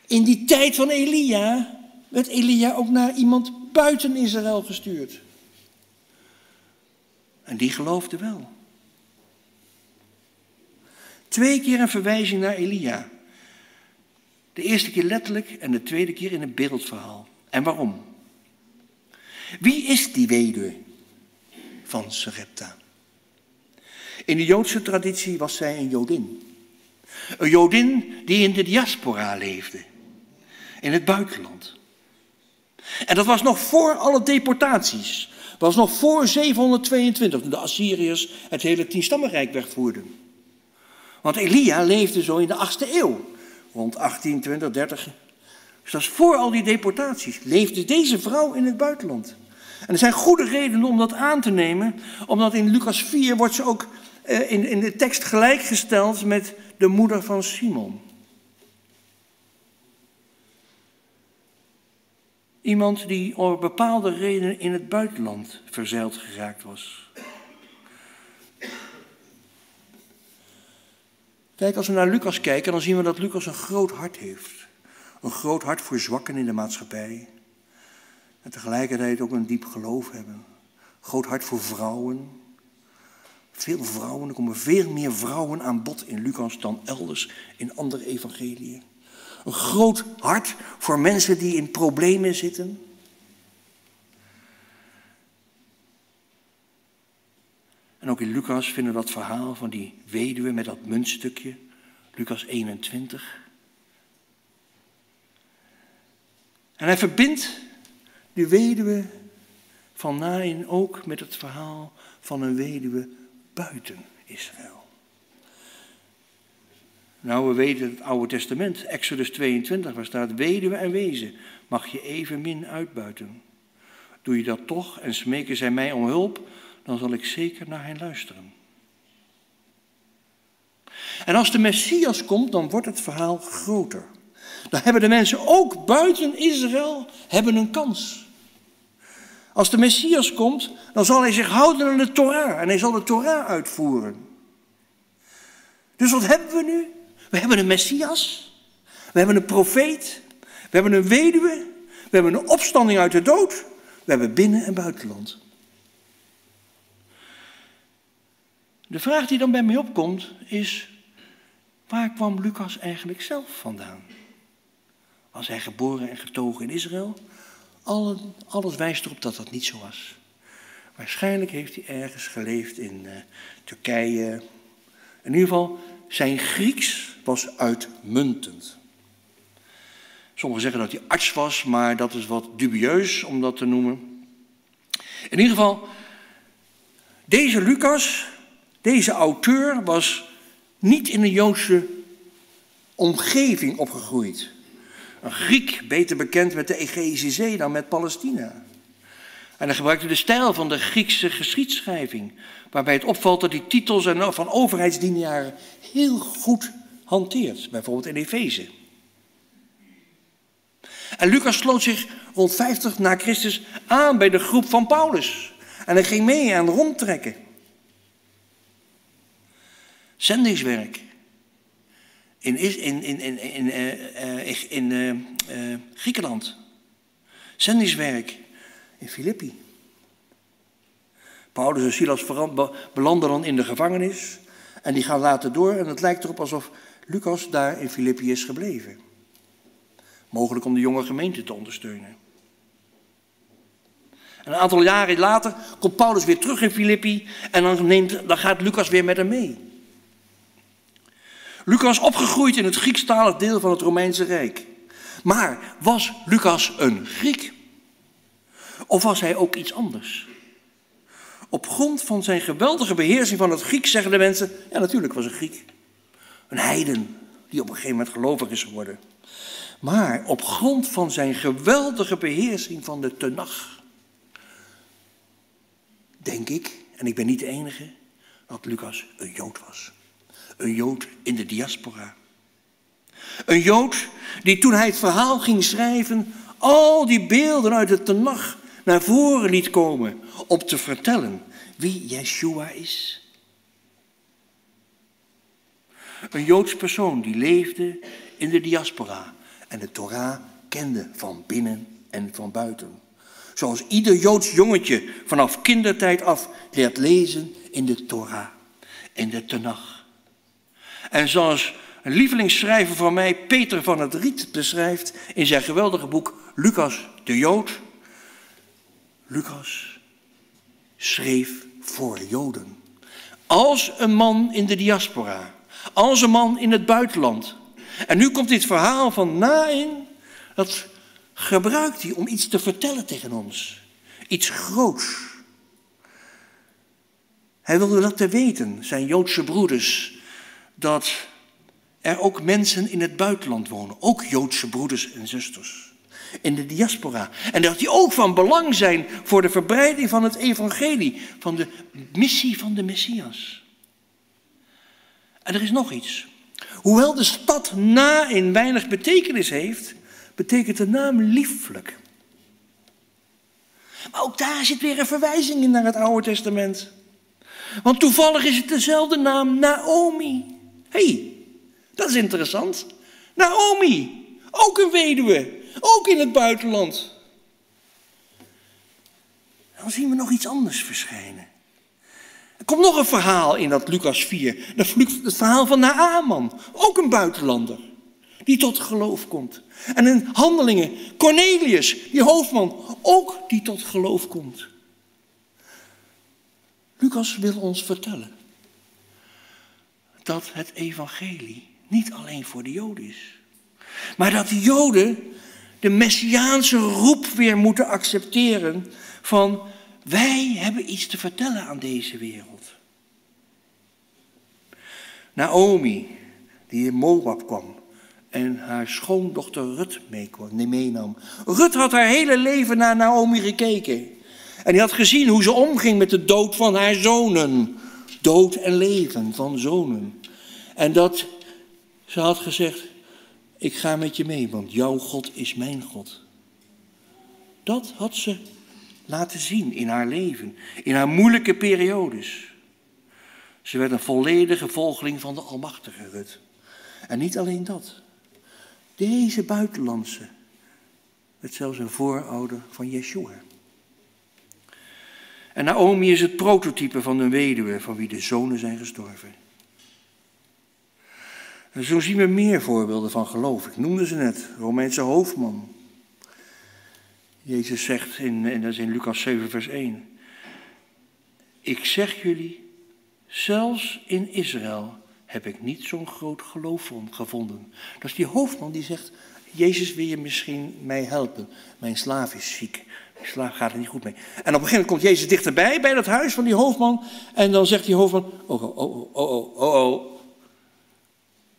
in die tijd van Elia werd Elia ook naar iemand buiten Israël gestuurd. En die geloofde wel. Twee keer een verwijzing naar Elia. De eerste keer letterlijk en de tweede keer in een beeldverhaal. En waarom? Wie is die weduwe van Sarepta? In de Joodse traditie was zij een Jodin. Een Jodin die in de diaspora leefde, in het buitenland. En dat was nog voor alle deportaties. Dat was nog voor 722, toen de Assyriërs het hele tienstammenrijk wegvoerden. Want Elia leefde zo in de 8e eeuw, rond 18, 20, 30. Dus dat is voor al die deportaties. Leefde deze vrouw in het buitenland. En er zijn goede redenen om dat aan te nemen, omdat in Lucas 4 wordt ze ook eh, in, in de tekst gelijkgesteld met de moeder van Simon. Iemand die om bepaalde redenen in het buitenland verzeild geraakt was. Kijk, als we naar Lucas kijken, dan zien we dat Lucas een groot hart heeft. Een groot hart voor zwakken in de maatschappij. En tegelijkertijd ook een diep geloof hebben. Groot hart voor vrouwen. Veel vrouwen, er komen veel meer vrouwen aan bod in Lucas dan elders in andere evangeliën. Een groot hart voor mensen die in problemen zitten. En ook in Lucas vinden we dat verhaal van die weduwe met dat muntstukje, Lucas 21. En hij verbindt de weduwe van Nain ook met het verhaal van een weduwe buiten Israël. Nou, we weten het Oude Testament, Exodus 22, waar staat: Weduwe en wezen mag je evenmin uitbuiten. Doe je dat toch en smeken zij mij om hulp, dan zal ik zeker naar hen luisteren. En als de Messias komt, dan wordt het verhaal groter. Dan hebben de mensen ook buiten Israël hebben een kans. Als de Messias komt, dan zal hij zich houden aan de Torah en hij zal de Torah uitvoeren. Dus wat hebben we nu? We hebben een Messias, we hebben een profeet, we hebben een weduwe, we hebben een opstanding uit de dood, we hebben binnen- en buitenland. De vraag die dan bij mij opkomt is, waar kwam Lucas eigenlijk zelf vandaan? Was hij geboren en getogen in Israël? Alle, alles wijst erop dat dat niet zo was. Waarschijnlijk heeft hij ergens geleefd in uh, Turkije. In ieder geval, zijn Grieks was uitmuntend. Sommigen zeggen dat hij arts was, maar dat is wat dubieus om dat te noemen. In ieder geval, deze Lucas, deze auteur, was niet in een Joodse omgeving opgegroeid. Een Griek, beter bekend met de Egeïsche Zee dan met Palestina. En hij gebruikte de stijl van de Griekse geschiedschrijving, waarbij het opvalt dat hij titels en van overheidsdienaren heel goed hanteert, bijvoorbeeld in Efeze. En Lucas sloot zich rond 50 na Christus aan bij de groep van Paulus. En hij ging mee aan rondtrekken. Zendingswerk. In, in, in, in, in, uh, in uh, Griekenland. Zendingswerk in Filippi. Paulus en Silas belanden dan in de gevangenis. En die gaan later door. En het lijkt erop alsof Lucas daar in Filippi is gebleven. Mogelijk om de jonge gemeente te ondersteunen. En een aantal jaren later komt Paulus weer terug in Filippi en dan, neemt, dan gaat Lucas weer met hem mee. Lucas opgegroeid in het Griekstalig deel van het Romeinse Rijk. Maar was Lucas een Griek? Of was hij ook iets anders? Op grond van zijn geweldige beheersing van het Grieks zeggen de mensen, ja natuurlijk was een Griek. Een heiden die op een gegeven moment gelovig is geworden. Maar op grond van zijn geweldige beheersing van de Tenach, denk ik, en ik ben niet de enige, dat Lucas een Jood was. Een Jood in de diaspora. Een Jood die toen hij het verhaal ging schrijven, al die beelden uit de Tenach naar voren liet komen om te vertellen wie Yeshua is. Een Joods persoon die leefde in de diaspora en de Torah kende van binnen en van buiten. Zoals ieder Joods jongetje vanaf kindertijd af leert lezen in de Torah, in de Tanach. En zoals een lievelingsschrijver van mij, Peter van het Riet, beschrijft in zijn geweldige boek Lucas de Jood. Lucas schreef voor Joden. Als een man in de diaspora, als een man in het buitenland. En nu komt dit verhaal van Nain, dat gebruikt hij om iets te vertellen tegen ons. Iets groots. Hij wilde laten weten, zijn Joodse broeders, dat er ook mensen in het buitenland wonen. Ook Joodse broeders en zusters. In de diaspora. En dat die ook van belang zijn voor de verbreiding van het evangelie. Van de missie van de Messias. En er is nog iets. Hoewel de stad na in weinig betekenis heeft, betekent de naam lieflijk. Maar ook daar zit weer een verwijzing in naar het Oude Testament. Want toevallig is het dezelfde naam Naomi. Hey, dat is interessant. Naomi, ook een weduwe, ook in het buitenland. Dan zien we nog iets anders verschijnen. Er komt nog een verhaal in dat Lucas 4. Het verhaal van Naaman, ook een buitenlander, die tot geloof komt. En in Handelingen, Cornelius, die hoofdman, ook die tot geloof komt. Lucas wil ons vertellen dat het evangelie niet alleen voor de Joden is. Maar dat de Joden de messiaanse roep weer moeten accepteren van wij hebben iets te vertellen aan deze wereld. Naomi, die in Moab kwam en haar schoondochter Rut meenam. Rut had haar hele leven naar Naomi gekeken. En die had gezien hoe ze omging met de dood van haar zonen. Dood en leven van zonen. En dat ze had gezegd, ik ga met je mee, want jouw God is mijn God. Dat had ze laten zien in haar leven, in haar moeilijke periodes. Ze werd een volledige volgeling van de Almachtige Rut. En niet alleen dat. Deze buitenlandse werd zelfs een voorouder van Yeshua. En Naomi is het prototype van een weduwe van wie de zonen zijn gestorven. En zo zien we meer voorbeelden van geloof. Ik noemde ze net, Romeinse hoofdman. Jezus zegt, in, en dat is in Lucas 7, vers 1. Ik zeg jullie, zelfs in Israël heb ik niet zo'n groot geloof gevonden. Dat is die hoofdman die zegt, Jezus wil je misschien mij helpen. Mijn slaaf is ziek. Slaaf gaat er niet goed mee. En op een gegeven moment komt Jezus dichterbij bij dat huis van die hoofdman. En dan zegt die hoofdman, oh, oh, oh, oh, oh, oh.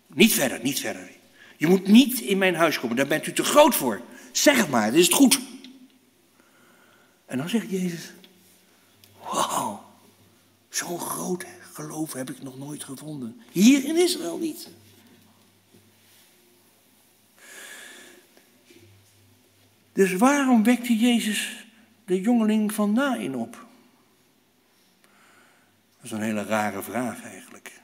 Niet verder, niet verder. Je moet niet in mijn huis komen, daar bent u te groot voor. Zeg het maar, dit is het goed. En dan zegt Jezus, wauw, zo'n groot geloof heb ik nog nooit gevonden. Hier in Israël niet. Dus waarom wekte Jezus de jongeling van Nain op? Dat is een hele rare vraag eigenlijk.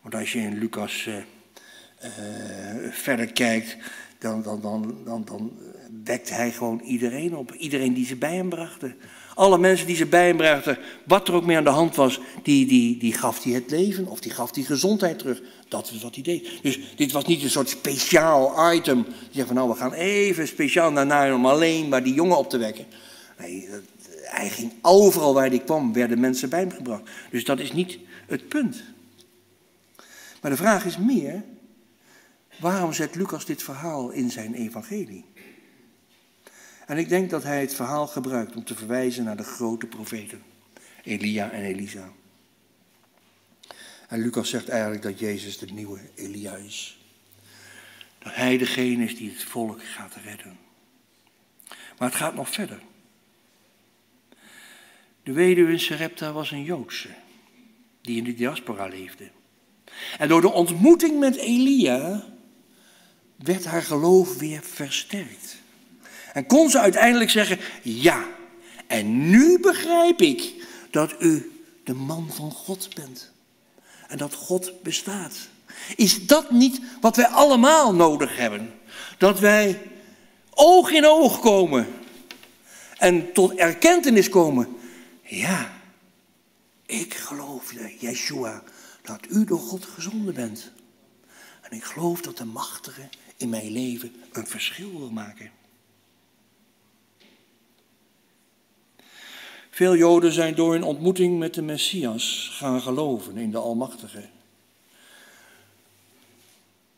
Want als je in Lucas uh, uh, verder kijkt, dan, dan, dan, dan, dan wekte hij gewoon iedereen op. Iedereen die ze bij hem brachten. Alle mensen die ze bij hem brachten, wat er ook mee aan de hand was, die, die, die gaf hij het leven of die gaf die gezondheid terug. Dat is wat hij deed. Dus dit was niet een soort speciaal item. Die zegt van nou, we gaan even speciaal naar Nain om alleen maar die jongen op te wekken. Nee, hij ging overal waar hij kwam, werden mensen bij hem gebracht. Dus dat is niet het punt. Maar de vraag is meer, waarom zet Lucas dit verhaal in zijn evangelie? En ik denk dat hij het verhaal gebruikt om te verwijzen naar de grote profeten, Elia en Elisa. En Lucas zegt eigenlijk dat Jezus de nieuwe Elia is. Dat hij degene is die het volk gaat redden. Maar het gaat nog verder. De weduwe in Sarepta was een Joodse die in de diaspora leefde. En door de ontmoeting met Elia werd haar geloof weer versterkt. En kon ze uiteindelijk zeggen, ja, en nu begrijp ik dat u de man van God bent. En dat God bestaat. Is dat niet wat wij allemaal nodig hebben? Dat wij oog in oog komen en tot erkentenis komen. Ja, ik geloof, Yeshua, dat u door God gezonden bent. En ik geloof dat de machtige in mijn leven een verschil wil maken. Veel Joden zijn door hun ontmoeting met de Messias gaan geloven in de Almachtige.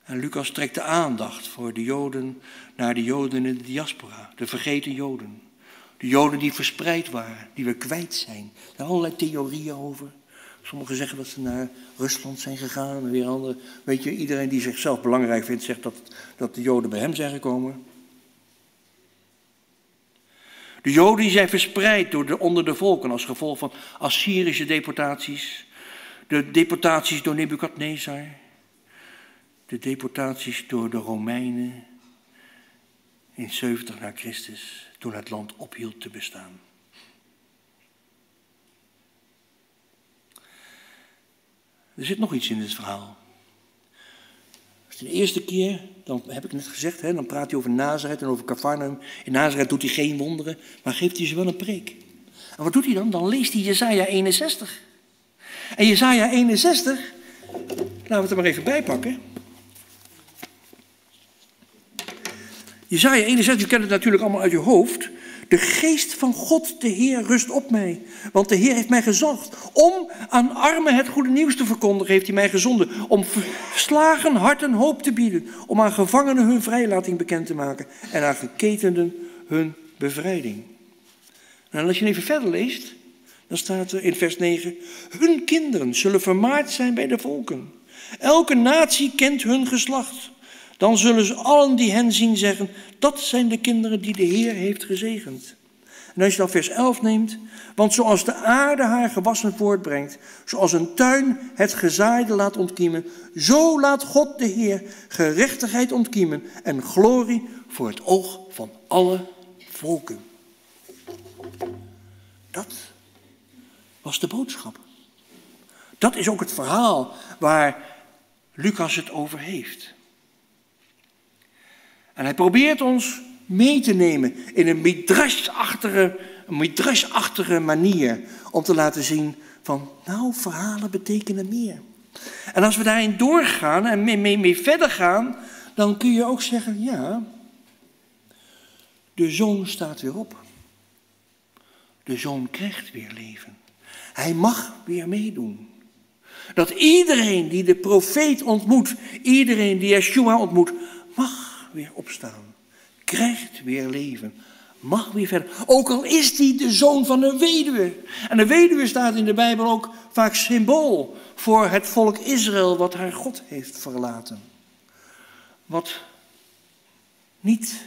En Lucas trekt de aandacht voor de Joden naar de Joden in de diaspora, de vergeten Joden. De Joden die verspreid waren, die we kwijt zijn. Er zijn allerlei theorieën over. Sommigen zeggen dat ze naar Rusland zijn gegaan, weer anderen. Weet je, iedereen die zichzelf belangrijk vindt, zegt dat, dat de Joden bij hem zijn gekomen. De Joden zijn verspreid door de, onder de volken als gevolg van Assyrische deportaties, de deportaties door Nebukadnezar, de deportaties door de Romeinen in 70 na Christus, toen het land ophield te bestaan. Er zit nog iets in dit verhaal. De eerste keer, dan heb ik net gezegd, hè, dan praat hij over Nazareth en over Cafarnaum. In Nazareth doet hij geen wonderen, maar geeft hij ze wel een preek. En wat doet hij dan? Dan leest hij Jezaja 61. En Jezaja 61, laten we het er maar even bij pakken. Jezaja 61, u kent het natuurlijk allemaal uit je hoofd. De geest van God, de Heer, rust op mij. Want de Heer heeft mij gezocht. Om aan armen het goede nieuws te verkondigen, heeft hij mij gezonden. Om verslagen harten hoop te bieden. Om aan gevangenen hun vrijlating bekend te maken. En aan geketenden hun bevrijding. Nou, en als je even verder leest, dan staat er in vers 9: Hun kinderen zullen vermaard zijn bij de volken. Elke natie kent hun geslacht. Dan zullen ze allen die hen zien zeggen: Dat zijn de kinderen die de Heer heeft gezegend. En als je dan vers 11 neemt, want zoals de aarde haar gewassen voortbrengt, zoals een tuin het gezaaide laat ontkiemen, zo laat God de Heer gerechtigheid ontkiemen en glorie voor het oog van alle volken. Dat was de boodschap. Dat is ook het verhaal waar Lucas het over heeft. En hij probeert ons mee te nemen in een midrashachtige, midrashachtige manier om te laten zien van, nou, verhalen betekenen meer. En als we daarin doorgaan en mee, mee, mee verder gaan, dan kun je ook zeggen, ja, de zoon staat weer op. De zoon krijgt weer leven. Hij mag weer meedoen. Dat iedereen die de profeet ontmoet, iedereen die Yeshua ontmoet, mag weer opstaan. Krijgt weer leven. Mag weer verder. Ook al is hij de zoon van een weduwe. En een weduwe staat in de Bijbel ook vaak symbool voor het volk Israël wat haar God heeft verlaten. Wat niet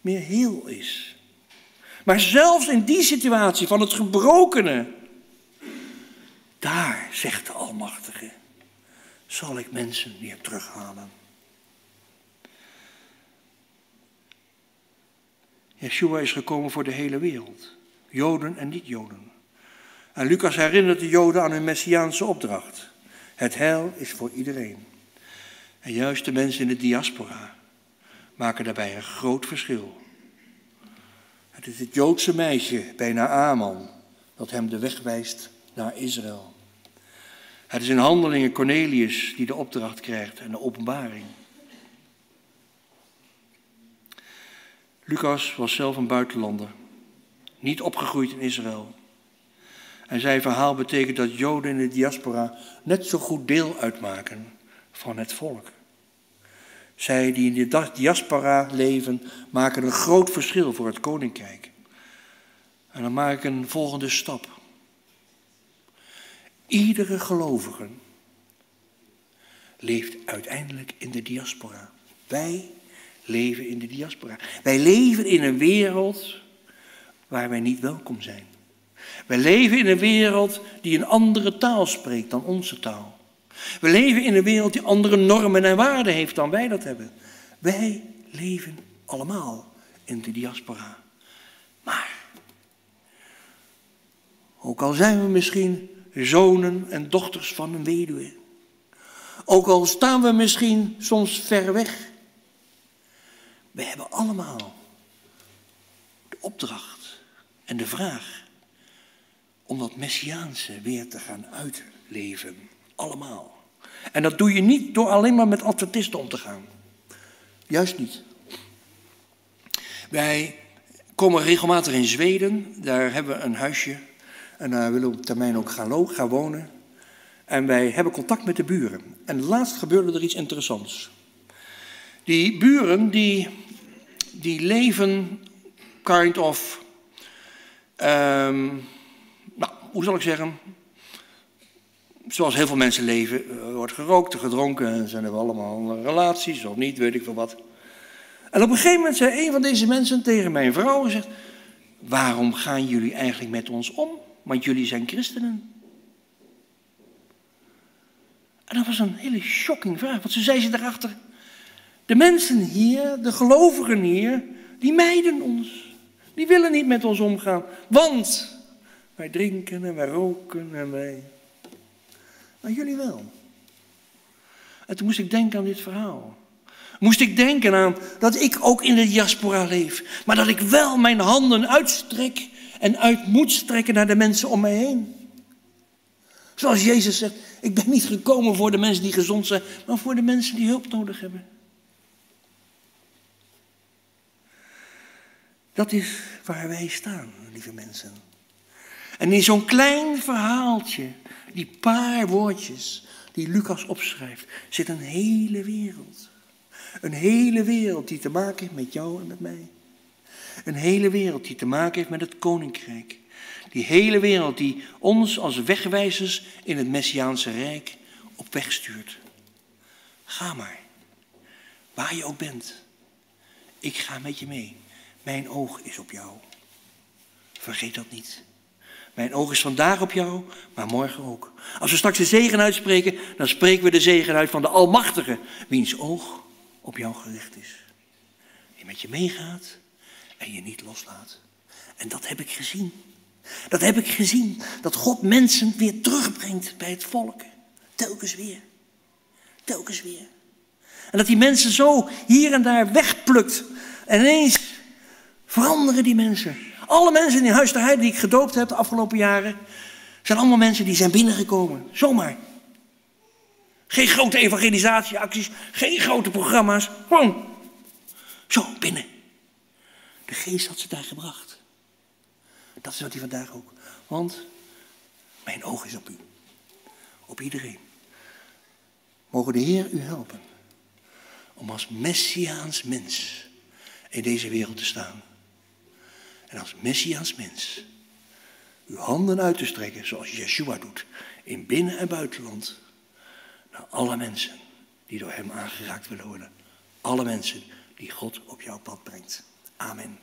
meer heel is. Maar zelfs in die situatie van het gebrokene, daar, zegt de Almachtige, zal ik mensen weer terughalen. Yeshua is gekomen voor de hele wereld, Joden en niet-Joden. En Lucas herinnert de Joden aan hun messiaanse opdracht. Het heil is voor iedereen. En juist de mensen in de diaspora maken daarbij een groot verschil. Het is het Joodse meisje bij Naaman dat hem de weg wijst naar Israël. Het is in handelingen Cornelius die de opdracht krijgt en de openbaring. Lucas was zelf een buitenlander, niet opgegroeid in Israël. En zijn verhaal betekent dat Joden in de diaspora net zo goed deel uitmaken van het volk. Zij die in de diaspora leven, maken een groot verschil voor het koninkrijk. En dan maak ik een volgende stap. Iedere gelovige leeft uiteindelijk in de diaspora. Wij leven in de diaspora. Wij leven in een wereld waar wij niet welkom zijn. Wij leven in een wereld die een andere taal spreekt dan onze taal. We leven in een wereld die andere normen en waarden heeft dan wij dat hebben. Wij leven allemaal in de diaspora. Maar, ook al zijn we misschien zonen en dochters van een weduwe, ook al staan we misschien soms ver weg, we hebben allemaal de opdracht en de vraag om dat Messiaanse weer te gaan uitleven. Allemaal. En dat doe je niet door alleen maar met adventisten om te gaan. Juist niet. Wij komen regelmatig in Zweden. Daar hebben we een huisje. En daar willen we op termijn ook gaan, gaan wonen. En wij hebben contact met de buren. En laatst gebeurde er iets interessants. Die buren die, die leven kind of, um, nou, hoe zal ik zeggen, zoals heel veel mensen leven, er wordt gerookt, gedronken en zijn er allemaal relaties of niet, weet ik veel wat. En op een gegeven moment zei een van deze mensen tegen mijn vrouw, zegt, waarom gaan jullie eigenlijk met ons om? Want jullie zijn christenen. En dat was een hele shocking vraag, want ze zei ze daarachter, de mensen hier, de gelovigen hier, die mijden ons. Die willen niet met ons omgaan, want wij drinken en wij roken en wij maar jullie wel. En toen moest ik denken aan dit verhaal. Moest ik denken aan dat ik ook in de diaspora leef. Maar dat ik wel mijn handen uitstrek en uit moet strekken naar de mensen om mij heen. Zoals Jezus zegt, ik ben niet gekomen voor de mensen die gezond zijn, maar voor de mensen die hulp nodig hebben. Dat is waar wij staan, lieve mensen. En in zo'n klein verhaaltje, die paar woordjes die Lucas opschrijft, zit een hele wereld. Een hele wereld die te maken heeft met jou en met mij. Een hele wereld die te maken heeft met het koninkrijk. Die hele wereld die ons als wegwijzers in het Messiaanse Rijk op weg stuurt. Ga maar, waar je ook bent. Ik ga met je mee. Mijn oog is op jou. Vergeet dat niet. Mijn oog is vandaag op jou, maar morgen ook. Als we straks de zegen uitspreken, dan spreken we de zegen uit van de Almachtige, wiens oog op jou gericht is. Die met je meegaat en je niet loslaat. En dat heb ik gezien. Dat heb ik gezien. Dat God mensen weer terugbrengt bij het volk. Telkens weer. Telkens weer. En dat die mensen zo hier en daar wegplukt. En ineens veranderen die mensen. Alle mensen in Huis de Heide die ik gedoopt heb de afgelopen jaren, zijn allemaal mensen die zijn binnengekomen. Zomaar. Geen grote evangelisatieacties, geen grote programma's. Gewoon. Zo, binnen. De geest had ze daar gebracht. Dat is wat hij vandaag ook. Want mijn oog is op u. Op iedereen. Mogen de Heer u helpen om als messiaans mens in deze wereld te staan. En als messiaans mens uw handen uit te strekken zoals Yeshua doet in binnen- en buitenland naar alle mensen die door hem aangeraakt willen worden. Alle mensen die God op jouw pad brengt. Amen.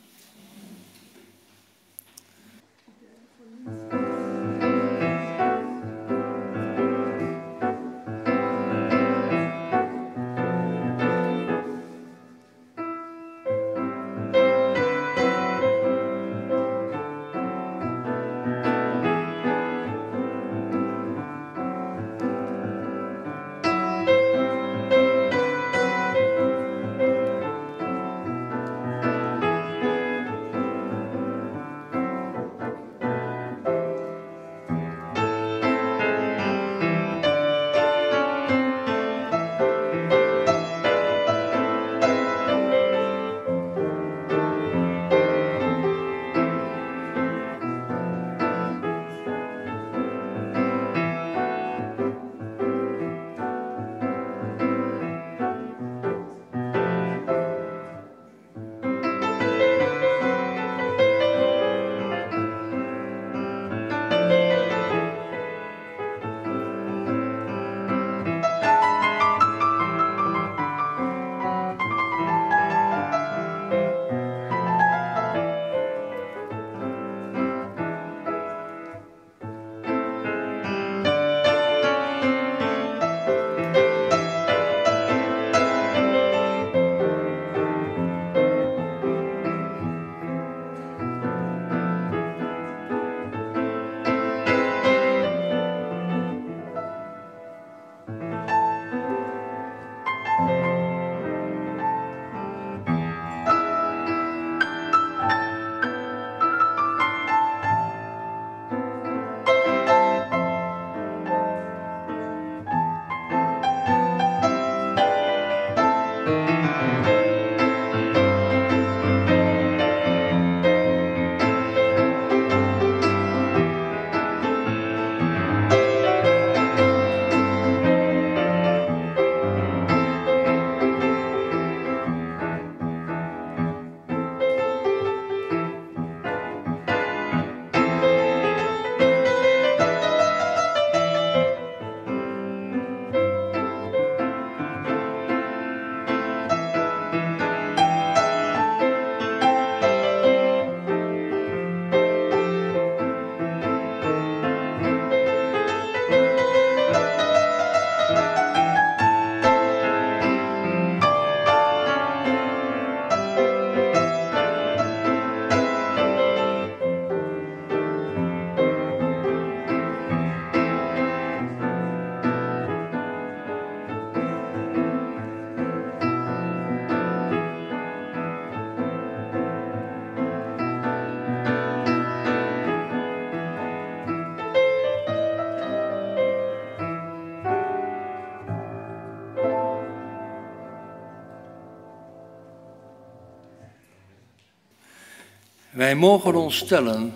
Mogen ons stellen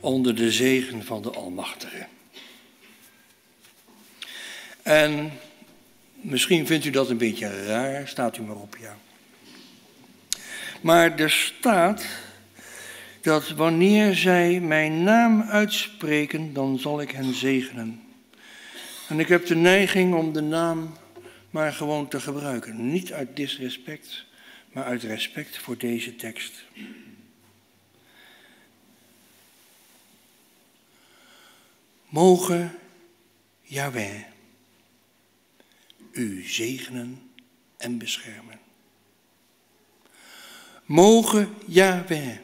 onder de zegen van de Almachtige. En misschien vindt u dat een beetje raar, staat u maar op, ja. Maar er staat dat wanneer zij mijn naam uitspreken, dan zal ik hen zegenen. En ik heb de neiging om de naam maar gewoon te gebruiken. Niet uit disrespect, maar uit respect voor deze tekst. Mogen Yahweh u zegenen en beschermen. Mogen Yahweh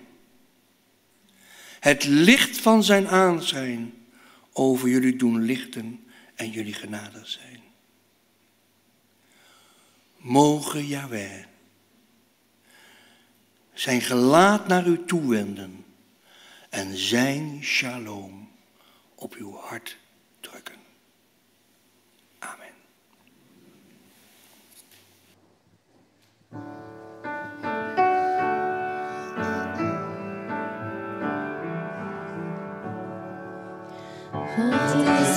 het licht van zijn aanschijn over jullie doen lichten en jullie genadig zijn. Mogen Yahweh zijn gelaat naar u toewenden en zijn shalom op uw hart drukken. Amen. God is